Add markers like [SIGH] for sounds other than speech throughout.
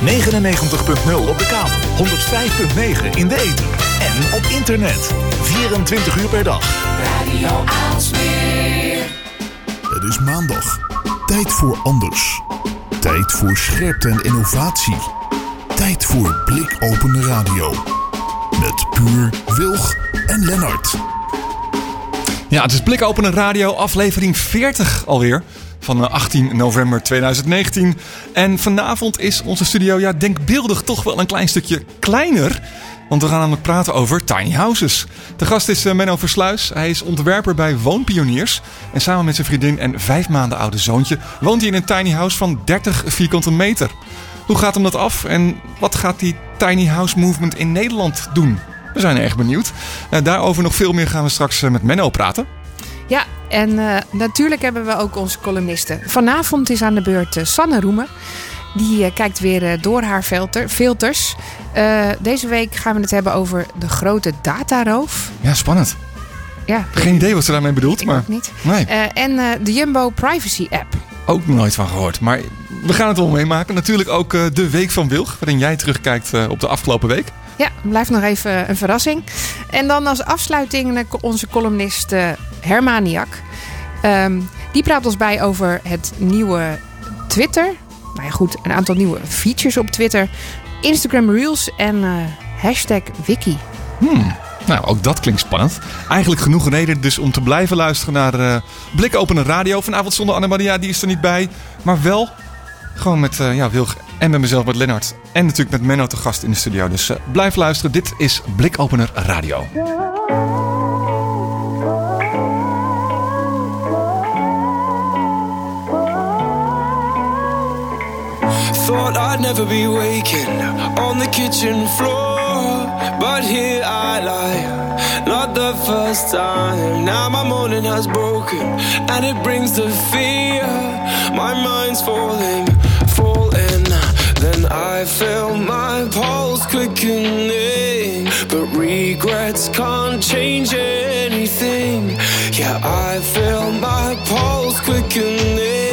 99.0 op de kabel, 105.9 in de ether en op internet. 24 uur per dag. Radio Aalsmeer. Het is maandag. Tijd voor anders. Tijd voor scherpte en innovatie. Tijd voor blikopende radio. Met Puur, Wilg en Lennart. Ja, het is Blikopenen Radio, aflevering 40 alweer. Van 18 november 2019. En vanavond is onze studio, ja, denkbeeldig toch wel een klein stukje kleiner. Want we gaan namelijk praten over tiny houses. De gast is eh, Menno Versluis. Hij is ontwerper bij Woonpioniers. En samen met zijn vriendin en vijf maanden oude zoontje woont hij in een tiny house van 30 vierkante meter. Hoe gaat hem dat af en wat gaat die tiny house movement in Nederland doen? We zijn erg benieuwd. Uh, daarover nog veel meer gaan we straks met Menno praten. Ja, en uh, natuurlijk hebben we ook onze columnisten. Vanavond is aan de beurt Sanne Roemen. Die kijkt weer door haar filter, filters. deze week gaan we het hebben over de grote dataroof. Ja, spannend. Ja, Geen idee wat ze daarmee bedoelt, ik maar. ook niet. Nee, en de Jumbo Privacy App. ook nooit van gehoord. Maar we gaan het wel meemaken. Natuurlijk ook de Week van Wilg, waarin jij terugkijkt op de afgelopen week. Ja, blijft nog even een verrassing. En dan als afsluiting onze columnist uh, Hermaniak. Um, die praat ons bij over het nieuwe Twitter. Nou ja, goed, een aantal nieuwe features op Twitter. Instagram Reels en hashtag Wiki. Hmm. Nou, ook dat klinkt spannend. Eigenlijk genoeg reden dus om te blijven luisteren naar uh, Blik Openen Radio. Vanavond zonder Annemaria, die is er niet bij. Maar wel gewoon met uh, ja, en met mezelf, met Lennart. En natuurlijk met Menno te gast in de studio. Dus uh, blijf luisteren. Dit is Blikopener Radio. Thought I'd never be waking on the kitchen floor. But here I lie, not the first time. Now my morning has broken, and it brings the fear. My mind's falling. Then I feel my pulse quickening. But regrets can't change anything. Yeah, I feel my pulse quickening.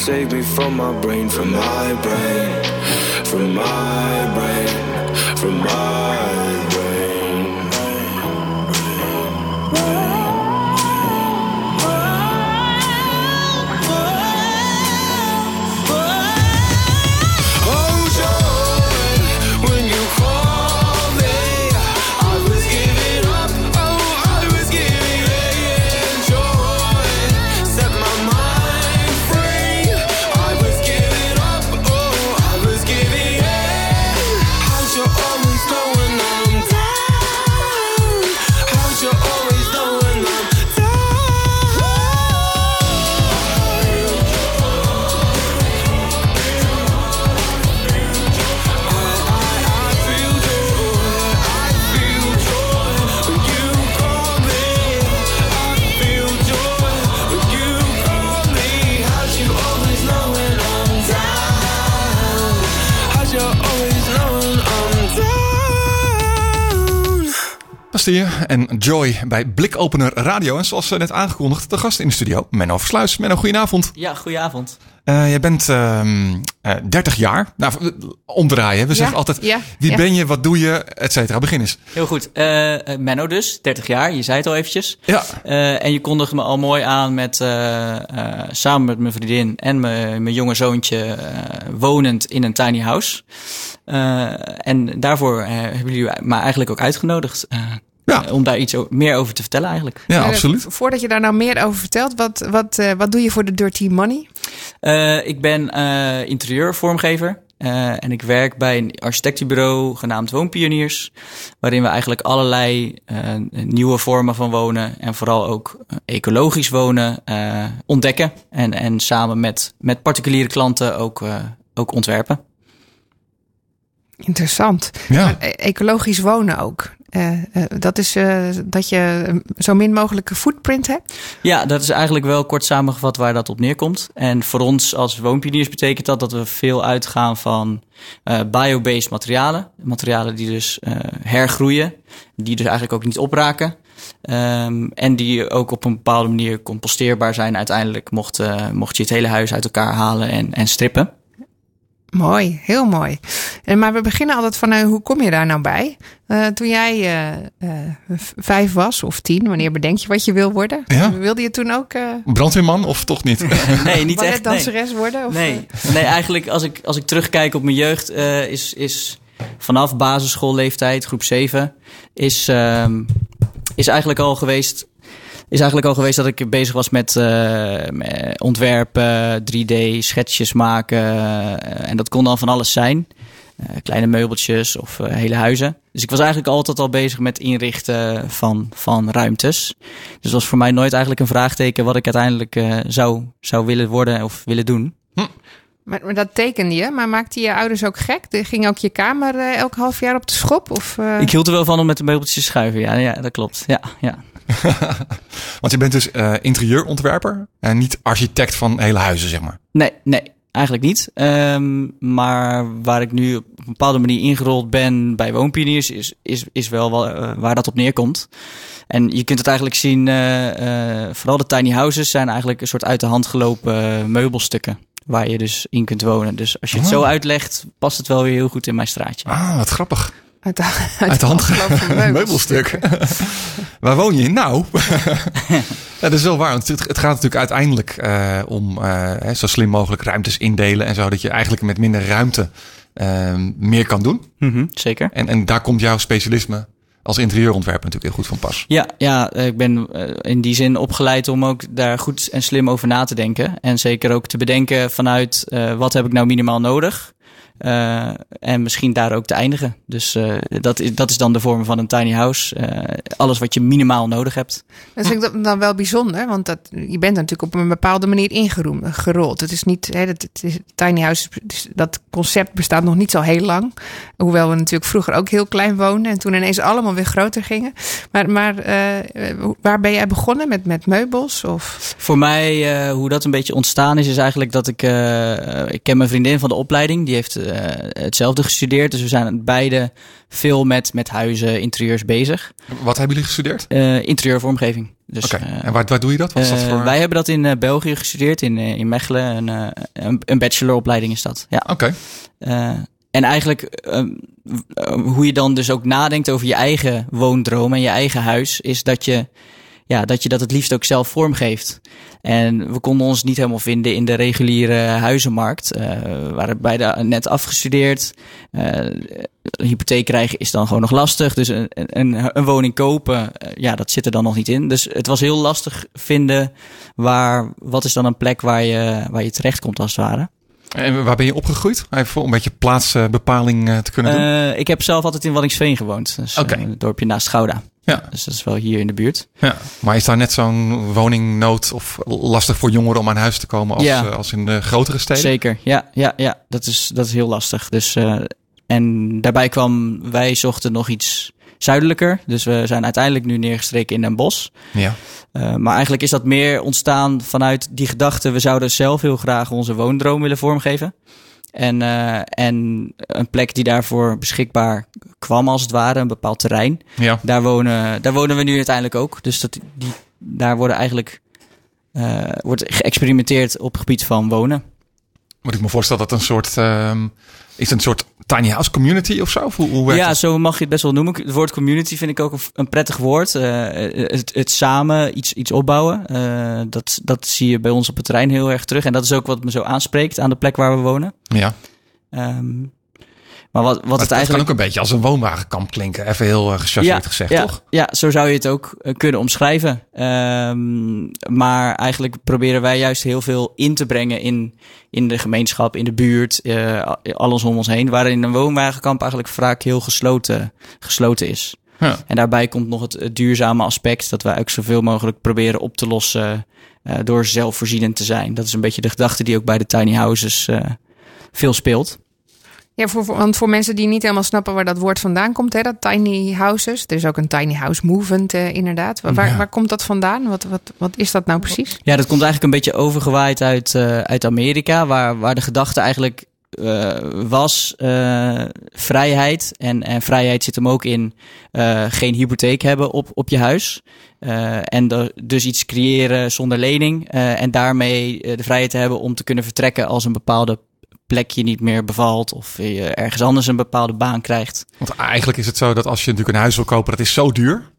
Save me from my brain, from my brain, from my brain, from my luister je. En Joy bij Blikopener Radio. En zoals net aangekondigd, de gast in de studio, Menno Versluis. Menno, goedenavond. Ja, goedenavond. Uh, jij bent uh, uh, 30 jaar. Nou, omdraaien. We Ja, zeggen altijd, ja, wie ja. ben je, wat doe je, et cetera. Begin eens. Heel goed. Eh Menno dus, 30 jaar. Je zei het al eventjes. Ja, Eh, en je kondigde me al mooi aan met eh, eh, samen met mijn vriendin en mijn, mijn jonge zoontje eh, wonend in een tiny house. Eh, en daarvoor eh, hebben jullie me eigenlijk ook uitgenodigd. Eh, Ja. Om daar iets meer over te vertellen eigenlijk. ja Eh, absoluut. Voordat je daar nou meer over vertelt, wat, wat, eh, wat doe je voor de Dirty Money? Eh, ik ben eh interieurvormgever. eh, en ik werk bij een architectenbureau genaamd Woonpioniers. Waarin we eigenlijk allerlei eh, nieuwe vormen van wonen. En vooral ook ecologisch wonen eh, ontdekken. En, en samen met, met particuliere klanten ook, eh, ook ontwerpen. Interessant. Ja. Maar, ecologisch wonen ook. Eh, eh, dat is eh, dat je zo min mogelijke footprint hebt. Ja, dat is eigenlijk wel kort samengevat waar dat op neerkomt. En voor ons als woonpioniers betekent dat dat we veel uitgaan van biobased materialen. Materialen die dus hergroeien, die dus eigenlijk ook niet opraken. Ehm, en die ook op een bepaalde manier composteerbaar zijn uiteindelijk, mocht, mocht je het hele huis uit elkaar halen en, en strippen. Mooi, heel mooi. En, maar we beginnen altijd van eh, hoe kom je daar nou bij? Eh, toen jij eh, eh, vijf was of tien, wanneer bedenk je wat je wil worden? Ja. Wilde je toen ook eh Brandweerman of toch niet? Nee, niet [LAUGHS] echt. Nee. balletdanseres worden? Of, Nee, nee eigenlijk als ik, als ik terugkijk op mijn jeugd, eh, is, is vanaf basisschoolleeftijd, groep 7, is, ehm, is eigenlijk al geweest. Is eigenlijk al geweest dat ik bezig was met, eh, met ontwerpen, 3D, schetsjes maken. eh, en dat kon dan van alles zijn. Eh, kleine meubeltjes of hele huizen. Dus ik was eigenlijk altijd al bezig met inrichten van, van ruimtes. Dus het was voor mij nooit eigenlijk een vraagteken wat ik uiteindelijk eh, zou, zou willen worden of willen doen. Maar, maar dat tekende je, maar maakte je ouders ook gek? Ging ook je kamer eh, elk half jaar op de schop? Of, eh, Ik hield er wel van om met de meubeltjes te schuiven. Ja, ja dat klopt. Ja, ja. [LAUGHS] Want je bent dus eh, interieurontwerper en niet architect van hele huizen, zeg maar. Nee, nee, eigenlijk niet. Ehm, maar waar ik nu op een bepaalde manier ingerold ben bij woonpioniers, is, is, is wel wel, eh, waar dat op neerkomt. En je kunt het eigenlijk zien, eh, vooral de tiny houses zijn eigenlijk een soort uit de hand gelopen meubelstukken. Waar je dus in kunt wonen. Dus als je het Oh. zo uitlegt, past het wel weer heel goed in mijn straatje. Ah, wat grappig. Uit de, Uit de hand [LAUGHS] meubelstuk. [LAUGHS] Waar woon je? Nou, [LAUGHS] ja, dat is wel waar. Want het, het gaat natuurlijk uiteindelijk eh, om eh, hè, zo slim mogelijk ruimtes indelen en zo. Dat je eigenlijk met minder ruimte eh, meer kan doen. Mhm, zeker. En, en daar komt jouw specialisme als interieurontwerper natuurlijk heel goed van pas. Ja, ja, ik ben eh, in die zin opgeleid om ook daar goed en slim over na te denken. En zeker ook te bedenken vanuit eh, wat heb ik nou minimaal nodig. Eh, en misschien daar ook te eindigen. Dus eh, dat, is, dat is dan de vorm van een tiny house. Eh, alles wat je minimaal nodig hebt. Dat vind ik dan wel bijzonder, want dat, je bent natuurlijk op een bepaalde manier ingerold. Het is niet, hè, dat, het is, tiny house, dat concept bestaat nog niet zo heel lang. Hoewel we natuurlijk vroeger ook heel klein woonden en toen ineens allemaal weer groter gingen. Maar, maar waar ben jij begonnen met, met meubels? Of? Voor mij, hoe dat een beetje ontstaan is, is eigenlijk dat ik... ik ken mijn vriendin van de opleiding. Die heeft eh, hetzelfde gestudeerd. Dus we zijn beide veel met, met huizen, interieurs bezig. Wat hebben jullie gestudeerd? Eh interieurvormgeving. Dus, Oké, eh, en waar, waar doe je dat? Wat is dat voor... Wij hebben dat in België gestudeerd, in, in Mechelen. Een, een, een bacheloropleiding is dat. Ja. Oké, en eigenlijk ehm, eh, hoe je dan dus ook nadenkt over je eigen woondroom en je eigen huis, is dat je, ja, dat je dat het liefst ook zelf vormgeeft. En we konden ons niet helemaal vinden in de reguliere huizenmarkt. Eh, we waren beide net afgestudeerd. Een hypotheek krijgen is dan gewoon nog lastig. Dus een, een, een woning kopen, eh, ja, dat zit er dan nog niet in. Dus het was heel lastig vinden waar, wat is dan een plek waar je, waar je terecht komt als het ware. en waar ben je opgegroeid? Even voor een beetje plaatsbepaling te kunnen doen. Ik heb zelf altijd in Waddinxveen gewoond. Dus eh, een dorpje naast Gouda. Ja. Dus dat is wel hier in de buurt. Ja, maar is daar net zo'n woningnood of lastig voor jongeren om aan huis te komen als, Ja. eh, als in de grotere steden? Zeker, ja, ja, ja. Dat is, dat is heel lastig. Dus, eh, en daarbij kwam, wij zochten nog iets zuidelijker. Dus we zijn uiteindelijk nu neergestreken in Den Bosch. Ja. Eh, maar eigenlijk is dat meer ontstaan vanuit die gedachte... we zouden zelf heel graag onze woondroom willen vormgeven. En, eh, en een plek die daarvoor beschikbaar kwam, als het ware, een bepaald terrein. Ja. Daar wonen, daar wonen we nu uiteindelijk ook. Dus dat, die, daar worden eigenlijk eh, wordt geëxperimenteerd op het gebied van wonen. Moet ik me voorstellen dat een soort... ehm, is een soort tiny house community of zo? Hoe, hoe werkt Ja, het? zo mag je het best wel noemen. Het woord community vind ik ook een, een prettig woord. Eh, het, het samen iets, iets opbouwen. eh, dat, dat zie je bij ons op het terrein heel erg terug. En dat is ook wat me zo aanspreekt aan de plek waar we wonen. Ja. Ehm, maar wat, wat Maar het het eigenlijk... kan ook een beetje als een woonwagenkamp klinken. Even heel uh, gechargeerd gezegd, ja, toch? Ja, zo zou je het ook eh, kunnen omschrijven. Ehm, maar eigenlijk proberen wij juist heel veel in te brengen in, in de gemeenschap, in de buurt, eh, alles om ons heen. Waarin een woonwagenkamp eigenlijk vaak heel gesloten, gesloten is. Ja. En daarbij komt nog het, het duurzame aspect dat wij ook zoveel mogelijk proberen op te lossen door zelfvoorzienend te zijn. Dat is een beetje de gedachte die ook bij de tiny houses veel speelt. Ja, voor, want voor mensen die niet helemaal snappen waar dat woord vandaan komt, hè, dat tiny houses. Er is ook een tiny house movement, eh, inderdaad. Waar, Ja. waar komt dat vandaan? Wat, wat, wat is dat nou precies? Ja, dat komt eigenlijk een beetje overgewaaid uit, eh, uit Amerika, waar, waar de gedachte eigenlijk eh, was eh, vrijheid. En, en vrijheid zit hem ook in eh, geen hypotheek hebben op, op je huis. Eh, en de- dus iets creëren zonder lening. eh, en daarmee de vrijheid te hebben om te kunnen vertrekken als een bepaalde plek je niet meer bevalt. Of je ergens anders een bepaalde baan krijgt. Want eigenlijk is het zo dat als je natuurlijk een huis wil kopen, dat is zo duur.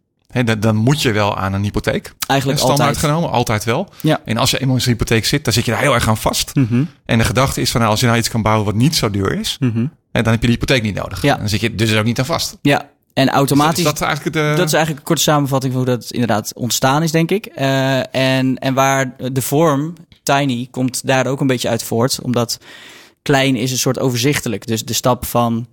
Dan, dan moet je wel aan een hypotheek. Eigenlijk standaard altijd. genomen, altijd wel. Ja. En als je eenmaal in zo'n hypotheek zit, dan zit je daar heel erg aan vast. Mhm, En de gedachte is van, nou, als je nou iets kan bouwen wat niet zo duur is, mhm. dan heb je die hypotheek niet nodig. Ja. Dan zit je dus ook niet aan vast. Ja, en automatisch... Is dat eigenlijk de... Dat is eigenlijk een korte samenvatting van hoe dat inderdaad ontstaan is, denk ik. Eh, en, en waar de vorm, tiny, komt daar ook een beetje uit voort. Omdat klein is een soort overzichtelijk. Dus de stap van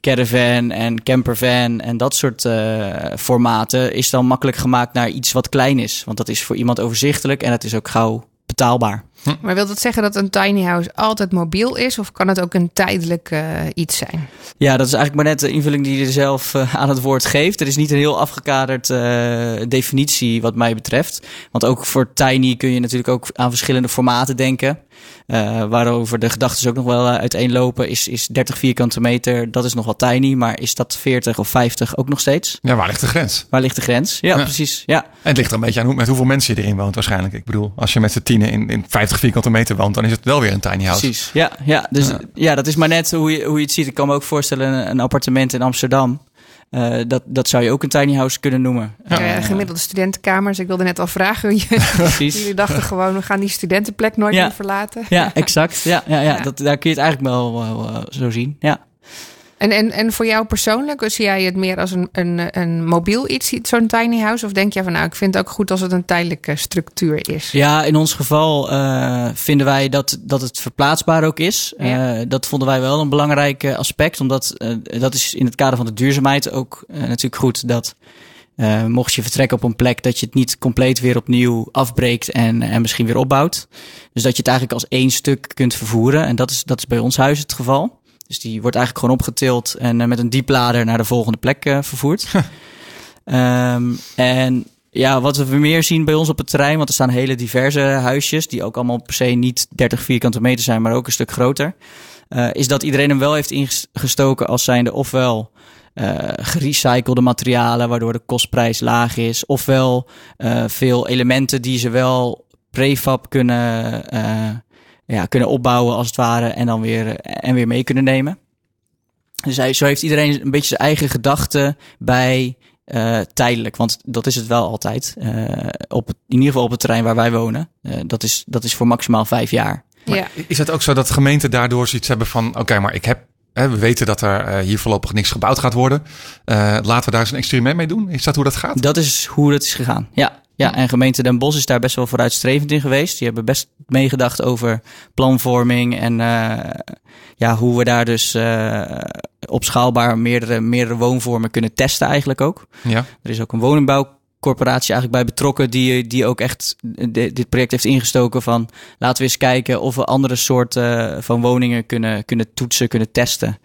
caravan en campervan en dat soort eh, formaten is dan makkelijk gemaakt naar iets wat klein is. Want dat is voor iemand overzichtelijk en het is ook gauw betaalbaar. Maar wil dat zeggen dat een tiny house altijd mobiel is? Of kan het ook een tijdelijk eh, iets zijn? Ja, dat is eigenlijk maar net de invulling die je zelf eh, aan het woord geeft. Er is niet een heel afgekaderd eh, definitie wat mij betreft. Want ook voor Tiny kun je natuurlijk ook aan verschillende formaten denken. Eh, waarover de gedachten ook nog wel uiteenlopen. Is, is 30 vierkante meter, dat is nog wel tiny. Maar is dat 40 of 50 ook nog steeds? Ja, waar ligt de grens? Waar ligt de grens? Ja, Ja. precies. Ja. En het ligt er een beetje aan hoe, met hoeveel mensen je erin woont waarschijnlijk. Ik bedoel, als je met z'n tienen in, in 50 vierkante meter woont, dan is het wel weer een tiny house. Precies. Ja, ja, dus Ja. ja. dat is maar net hoe je, hoe je het ziet. Ik kan me ook voorstellen, een, een appartement in Amsterdam. eh, dat, dat zou je ook een tiny house kunnen noemen. Ja. Eh, gemiddelde studentenkamers. Ik wilde net al vragen. [LAUGHS] Precies. Jullie dachten gewoon, we gaan die studentenplek nooit Ja. meer verlaten. Ja, exact. Ja, ja, ja. Ja. Dat, daar kun je het eigenlijk wel, wel, wel zo zien. Ja. En, en, en voor jou persoonlijk, zie jij het meer als een, een, een mobiel iets, zo'n tiny house? Of denk jij van, nou, ik vind het ook goed als het een tijdelijke structuur is? ja, in ons geval eh, vinden wij dat, dat het verplaatsbaar ook is. Ja. Eh, dat vonden wij wel een belangrijk eh, aspect. Omdat dat is in het kader van de duurzaamheid ook natuurlijk goed. Dat mocht je vertrekken op een plek, dat je het niet compleet weer opnieuw afbreekt en, en misschien weer opbouwt. Dus dat je het eigenlijk als één stuk kunt vervoeren. En dat is, dat is bij ons huis het geval. Dus die wordt eigenlijk gewoon opgetild en eh, met een dieplader naar de volgende plek eh, vervoerd. [LAUGHS] Ehm, en ja, wat we meer zien bij ons op het terrein, want er staan hele diverse huisjes, die ook allemaal per se niet 30 vierkante meter zijn, maar ook een stuk groter. eh, is dat iedereen hem wel heeft ingestoken als zijnde ofwel eh gerecyclede materialen, waardoor de kostprijs laag is, ofwel veel elementen die ze wel prefab kunnen, ja, kunnen opbouwen als het ware en dan weer, en weer mee kunnen nemen. Dus hij, zo heeft iedereen een beetje zijn eigen gedachten bij eh, tijdelijk, want dat is het wel altijd. eh, op, in ieder geval op het terrein waar wij wonen. Eh, dat, is, dat is voor maximaal vijf jaar. Ja. Is het ook zo dat gemeenten daardoor zoiets hebben van... oké, maar ik heb, hè, we weten dat er eh, hier voorlopig niks gebouwd gaat worden. Eh, laten we daar eens een experiment mee doen. Is dat hoe dat gaat? Dat is hoe het is gegaan. Ja, ja, en gemeente Den Bosch is daar best wel vooruitstrevend in geweest. Die hebben best meegedacht over planvorming en eh, ja, hoe we daar dus eh, opschaalbaar meerdere, meerdere woonvormen kunnen testen eigenlijk ook. Ja. Er is ook een woningbouwcorporatie eigenlijk bij betrokken die, die ook echt di- dit project heeft ingestoken van laten we eens kijken of we andere soorten van woningen kunnen, kunnen toetsen, kunnen testen.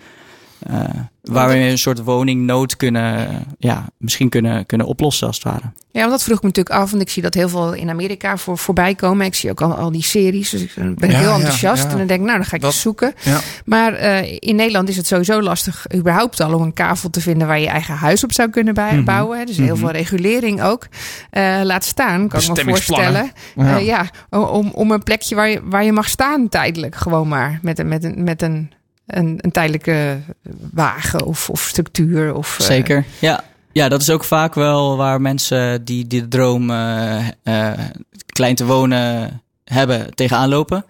Eh, waar we een soort woningnood kunnen, ja, misschien kunnen, kunnen oplossen als het ware. Ja, want dat vroeg ik me natuurlijk af. Want ik zie dat heel veel in Amerika voor, voorbij komen. Ik zie ook al, al die series. Dus ik ben Ja, heel enthousiast. ja. En dan denk ik, nou, dan ga ik Dat- eens zoeken. Ja. Maar eh, in Nederland is het sowieso lastig überhaupt al om een kavel te vinden waar je eigen huis op zou kunnen bij- Mhm. bouwen. hè. Dus heel veel regulering ook. Eh, laat staan, kan ik me voorstellen. Ja om, om een plekje waar je, waar je mag staan tijdelijk. Gewoon maar. Met een, met een, met een, een, tijdelijke wagen of, of structuur. Of, eh, Zeker, ja. Ja, dat is ook vaak wel waar mensen die, die de droom eh, eh, klein te wonen hebben tegenaan lopen.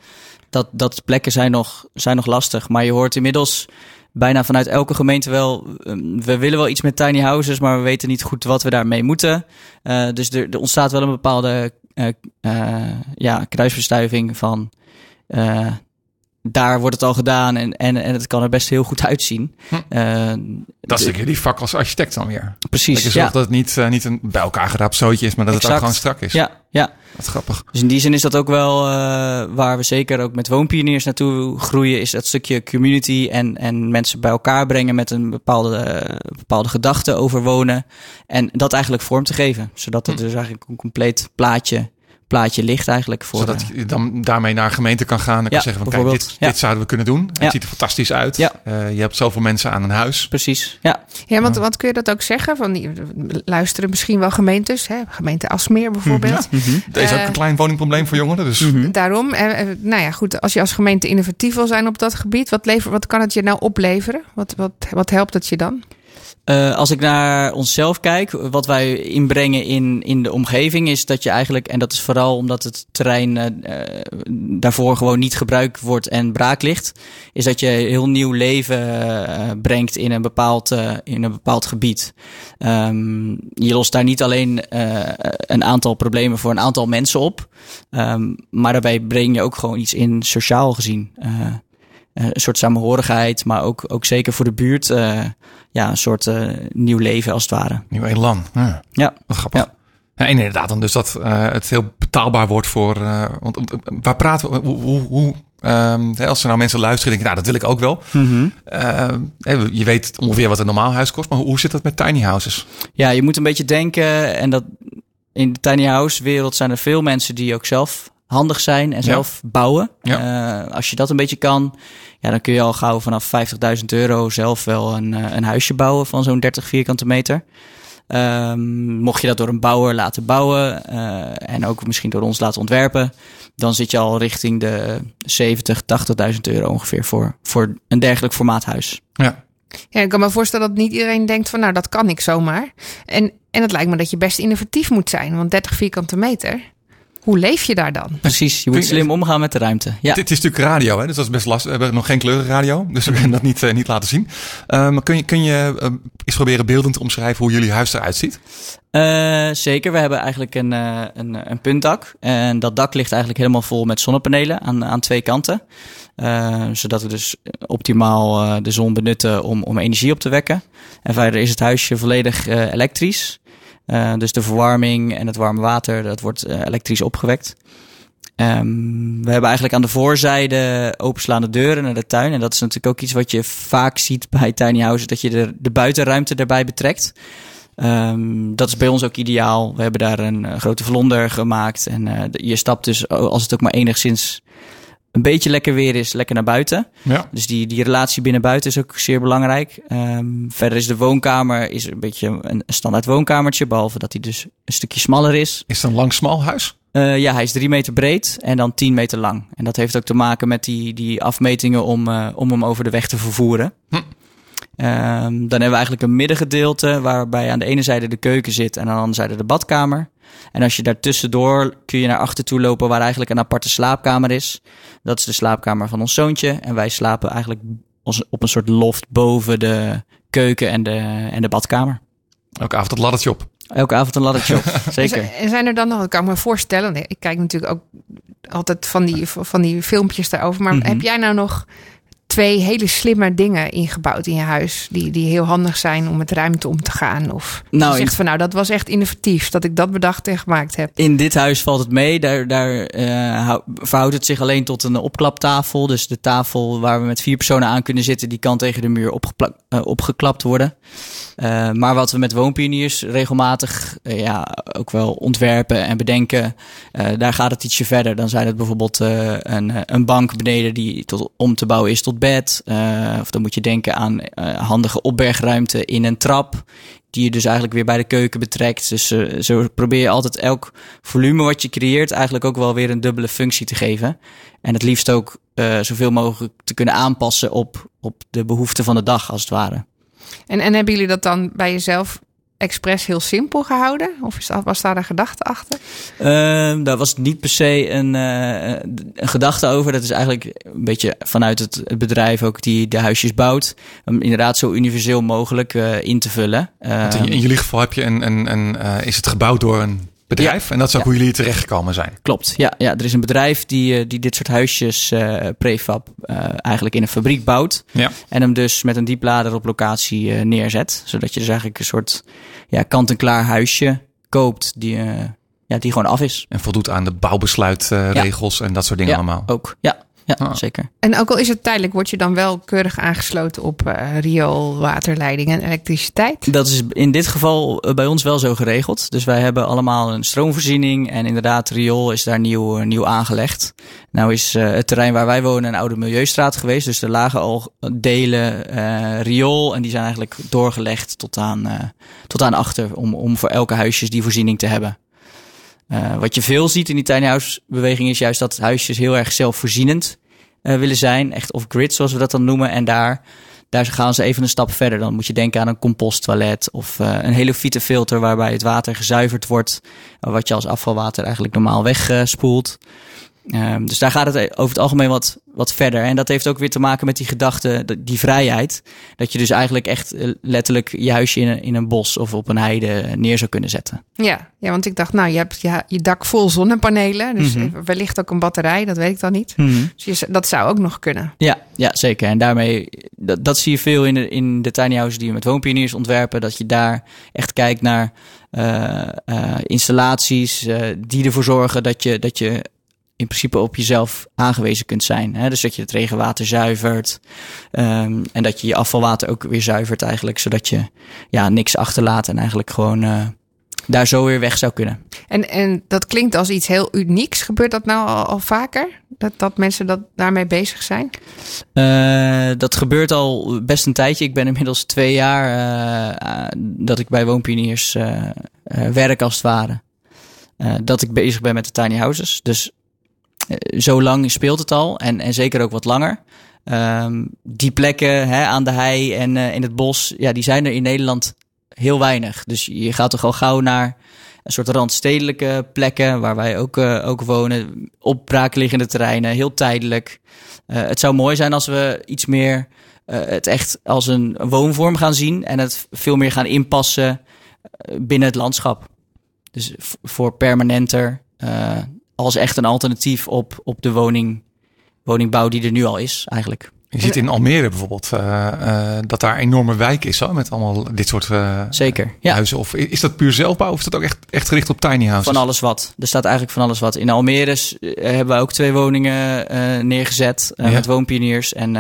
Dat, dat plekken zijn nog, zijn nog lastig. Maar je hoort inmiddels bijna vanuit elke gemeente wel... eh, we willen wel iets met tiny houses, maar we weten niet goed wat we daarmee moeten. Dus er, er ontstaat wel een bepaalde ja, kruisverstuiving van... daar wordt het al gedaan en, en, en het kan er best heel goed uitzien. Hm. Eh, Dat is de- natuurlijk die vak als architect dan weer. Precies, Dat je ja. zorgt dat het niet, eh, niet een bij elkaar geraapt zootje is, maar dat het ook gewoon strak is. Ja, ja. Is grappig. Dus in die zin is dat ook wel eh, waar we zeker ook met woonpioniers naartoe groeien, is dat stukje community en, en mensen bij elkaar brengen met een bepaalde, bepaalde gedachte over wonen. En dat eigenlijk vorm te geven, zodat Hm. er dus eigenlijk een compleet plaatje, plaatje ligt eigenlijk voor. Zodat eh, je dan daarmee naar een gemeente kan gaan en kan Ja, zeggen van kijk, dit, Ja. dit zouden we kunnen doen. Het Ja. ziet er fantastisch uit. Ja. Eh, je hebt zoveel mensen aan een huis. precies, ja. Ja, want wat kun je dat ook zeggen? Van die, luisteren misschien wel gemeentes, hè? gemeente Asmeer bijvoorbeeld. Er is ook Eh, een klein woningprobleem voor jongeren. Dus Daarom, eh, eh, nou ja, goed, als je als gemeente innovatief wil zijn op dat gebied, wat, lever, wat kan het je nou opleveren? Wat, wat, wat helpt het je dan? Eh, als ik naar onszelf kijk, wat wij inbrengen in, in de omgeving, is dat je eigenlijk, en dat is vooral omdat het terrein eh, eh, daarvoor gewoon niet gebruikt wordt en braak ligt, is dat je heel nieuw leven brengt in een bepaald, in een bepaald gebied. Ehm, je lost daar niet alleen een aantal problemen voor een aantal mensen op, ehm, maar daarbij breng je ook gewoon iets in sociaal gezien. Eh, een soort samenhorigheid, maar ook, ook zeker voor de buurt. eh, ja, een soort eh, nieuw leven als het ware. nieuw elan. Ja, Ja, wat grappig. Ja. Ja, en inderdaad, dan dus dat het heel betaalbaar wordt voor. want waar praten we? Hoe, hoe, hoe, ehm, als er nou mensen luisteren, denken, nou, dat wil ik ook wel. Hè, je weet ongeveer wat een normaal huis kost, maar hoe, hoe zit dat met tiny houses? ja, je moet een beetje denken. En dat in de tiny house wereld zijn er veel mensen die ook zelf handig zijn en zelf bouwen. Eh, als je dat een beetje kan, ja, dan kun je al gauw vanaf 50.000 euro zelf wel een, eh, een huisje bouwen van zo'n 30 vierkante meter. Ehm, mocht je dat door een bouwer laten bouwen eh, en ook misschien door ons laten ontwerpen, dan zit je al richting de 70, 80.000 euro ongeveer voor, voor een dergelijk formaathuis. Ja, Ja, ik kan me voorstellen dat niet iedereen denkt van nou, dat kan ik zomaar. En, en het lijkt me dat je best innovatief moet zijn, want 30 vierkante meter, hoe leef je daar dan? Precies, je moet slim omgaan met de ruimte. Ja. Dit is natuurlijk radio, hè? dus dat is best lastig. We hebben nog geen kleurenradio, dus we kunnen dat niet, eh, niet laten zien. Maar kun je, kun je eh, eens proberen beeldend te omschrijven hoe jullie huis eruit ziet? Eh, zeker, we hebben eigenlijk een, eh, een, een puntdak. En dat dak ligt eigenlijk helemaal vol met zonnepanelen aan, aan twee kanten. Zodat we dus optimaal eh, de zon benutten om, om energie op te wekken. En verder is het huisje volledig eh, elektrisch. Eh, dus de verwarming en het warme water, dat wordt eh, elektrisch opgewekt. Ehm, we hebben eigenlijk aan de voorzijde openslaande deuren naar de tuin. En dat is natuurlijk ook iets wat je vaak ziet bij tiny houses. Dat je de, de buitenruimte erbij betrekt. Ehm, dat is bij ons ook ideaal. We hebben daar een eh, grote vlonder gemaakt. En je stapt dus, als het ook maar enigszins een beetje lekker weer is, lekker naar buiten. Ja. Dus die, die relatie binnen-buiten is ook zeer belangrijk. Ehm, verder is de woonkamer is een beetje een, een standaard woonkamertje. Behalve dat hij dus een stukje smaller is. Is het een lang smal huis? Eh, ja, hij is drie meter breed en dan 10 meter lang. En dat heeft ook te maken met die, die afmetingen om, eh, om hem over de weg te vervoeren. Hm. Ehm, dan hebben we eigenlijk een middengedeelte waarbij aan de ene zijde de keuken zit en aan de andere zijde de badkamer. En als je daar tussendoor kun je naar achter toe lopen waar eigenlijk een aparte slaapkamer is. Dat is de slaapkamer van ons zoontje. En wij slapen eigenlijk op een soort loft boven de keuken en de, en de badkamer. Elke avond dat laddertje op. Elke avond een laddertje op, [LAUGHS] zeker. En zijn er dan nog, dat kan ik me voorstellen, ik kijk natuurlijk ook altijd van die, van die filmpjes daarover, maar Mhm. heb jij nou nog twee hele slimme dingen ingebouwd in je huis, die, die heel handig zijn om met ruimte om te gaan? Of Nou, je zegt van nou, dat was echt innovatief, dat ik dat bedacht en gemaakt heb. In dit huis valt het mee. Daar, daar eh, hou- verhoudt het zich alleen tot een opklaptafel. Dus de tafel waar we met vier personen aan kunnen zitten, die kan tegen de muur eh, opgeklapt worden. Uh, maar wat we met woonpioniers regelmatig uh, ja, ook wel ontwerpen en bedenken, uh, daar gaat het ietsje verder. Dan zijn het bijvoorbeeld een, een bank beneden die tot, om te bouwen is tot bed. of dan moet je denken aan handige opbergruimte in een trap. Die je dus eigenlijk weer bij de keuken betrekt. Dus zo probeer je altijd elk volume wat je creëert eigenlijk ook wel weer een dubbele functie te geven. En het liefst ook zoveel mogelijk te kunnen aanpassen op, op de behoeften van de dag als het ware. En, en hebben jullie dat dan bij jezelf expres heel simpel gehouden? Of is dat, was daar een gedachte achter? Uh, daar was niet per se een, uh, een, gedachte over. Dat is eigenlijk een beetje vanuit het, het bedrijf ook die de huisjes bouwt. Om inderdaad zo universeel mogelijk uh, in te vullen. In, in, jullie geval heb je een, een, een is het gebouwd door een bedrijf. Ja. En dat is ook ja. hoe jullie terechtgekomen zijn. Klopt, ja. ja er is een bedrijf die, die dit soort huisjes uh, prefab uh, eigenlijk in een fabriek bouwt. Ja. En hem dus met een dieplader op locatie uh, neerzet. Zodat je dus eigenlijk een soort ja, kant-en-klaar huisje koopt die, ja, die gewoon af is. En voldoet aan de bouwbesluitregels en dat soort dingen ja, allemaal. ook. Ja, ja, ah. zeker. En ook al is het tijdelijk, word je dan wel keurig aangesloten op uh, riool, waterleiding en elektriciteit? Dat is in dit geval bij ons wel zo geregeld. Dus wij hebben allemaal een stroomvoorziening en inderdaad, riool is daar nieuw, uh, nieuw aangelegd. Nou is uh, het terrein waar wij wonen een oude milieustraat geweest. Dus er lagen al delen riool en die zijn eigenlijk doorgelegd tot aan, tot aan achter om, om voor elke huisjes die voorziening te hebben. Uh, wat je veel ziet in die tiny house beweging is juist dat huisjes heel erg zelfvoorzienend willen zijn. Echt off-grid zoals we dat dan noemen. En daar, daar gaan ze even een stap verder. Dan moet je denken aan een composttoilet of uh, een hele filter waarbij het water gezuiverd wordt. Wat je als afvalwater eigenlijk normaal wegspoelt. Um, dus daar gaat het over het algemeen wat, wat verder. En dat heeft ook weer te maken met die gedachte, die vrijheid. Dat je dus eigenlijk echt letterlijk je huisje in een, in een bos of op een heide neer zou kunnen zetten. Ja, ja want ik dacht, nou, je hebt je, je dak vol zonnepanelen. Dus mm -hmm. wellicht ook een batterij, dat weet ik dan niet. Mm -hmm. Dus je, dat zou ook nog kunnen. Ja, ja zeker. En daarmee, dat, dat zie je veel in de, in de tiny houses die we met woonpioniers ontwerpen. Dat je daar echt kijkt naar uh, uh, installaties uh, die ervoor zorgen dat je, dat je in principe op jezelf aangewezen kunt zijn. Hè? Dus dat je het regenwater zuivert. Um, en dat je je afvalwater ook weer zuivert eigenlijk. Zodat je ja, niks achterlaat en eigenlijk gewoon uh, daar zo weer weg zou kunnen. En, en dat klinkt als iets heel unieks. Gebeurt dat nou al, al vaker? Dat, dat mensen dat daarmee bezig zijn? Uh, dat gebeurt al best een tijdje. Ik ben inmiddels twee jaar uh, dat ik bij Woonpioniers werk als het ware. dat ik bezig ben met de tiny houses. Dus zo lang speelt het al en, en zeker ook wat langer. Um, die plekken hè, aan de hei en uh, in het bos, ja, die zijn er in Nederland heel weinig. Dus je gaat toch al gauw naar een soort randstedelijke plekken waar wij ook, uh, ook wonen. Op braakliggende terreinen, heel tijdelijk. Het zou mooi zijn als we iets meer het echt als een woonvorm gaan zien en het veel meer gaan inpassen binnen het landschap. Dus voor permanenter als echt een alternatief op, op de woning, woningbouw die er nu al is, eigenlijk. Je ziet in Almere bijvoorbeeld uh, uh, dat daar een enorme wijk is zo, met allemaal dit soort uh, Zeker, ja. huizen. Of is dat puur zelfbouw of is dat ook echt, echt gericht op tiny houses? Van alles wat. Er staat eigenlijk van alles wat. In Almere hebben we ook twee woningen neergezet ja. met woonpioniers. En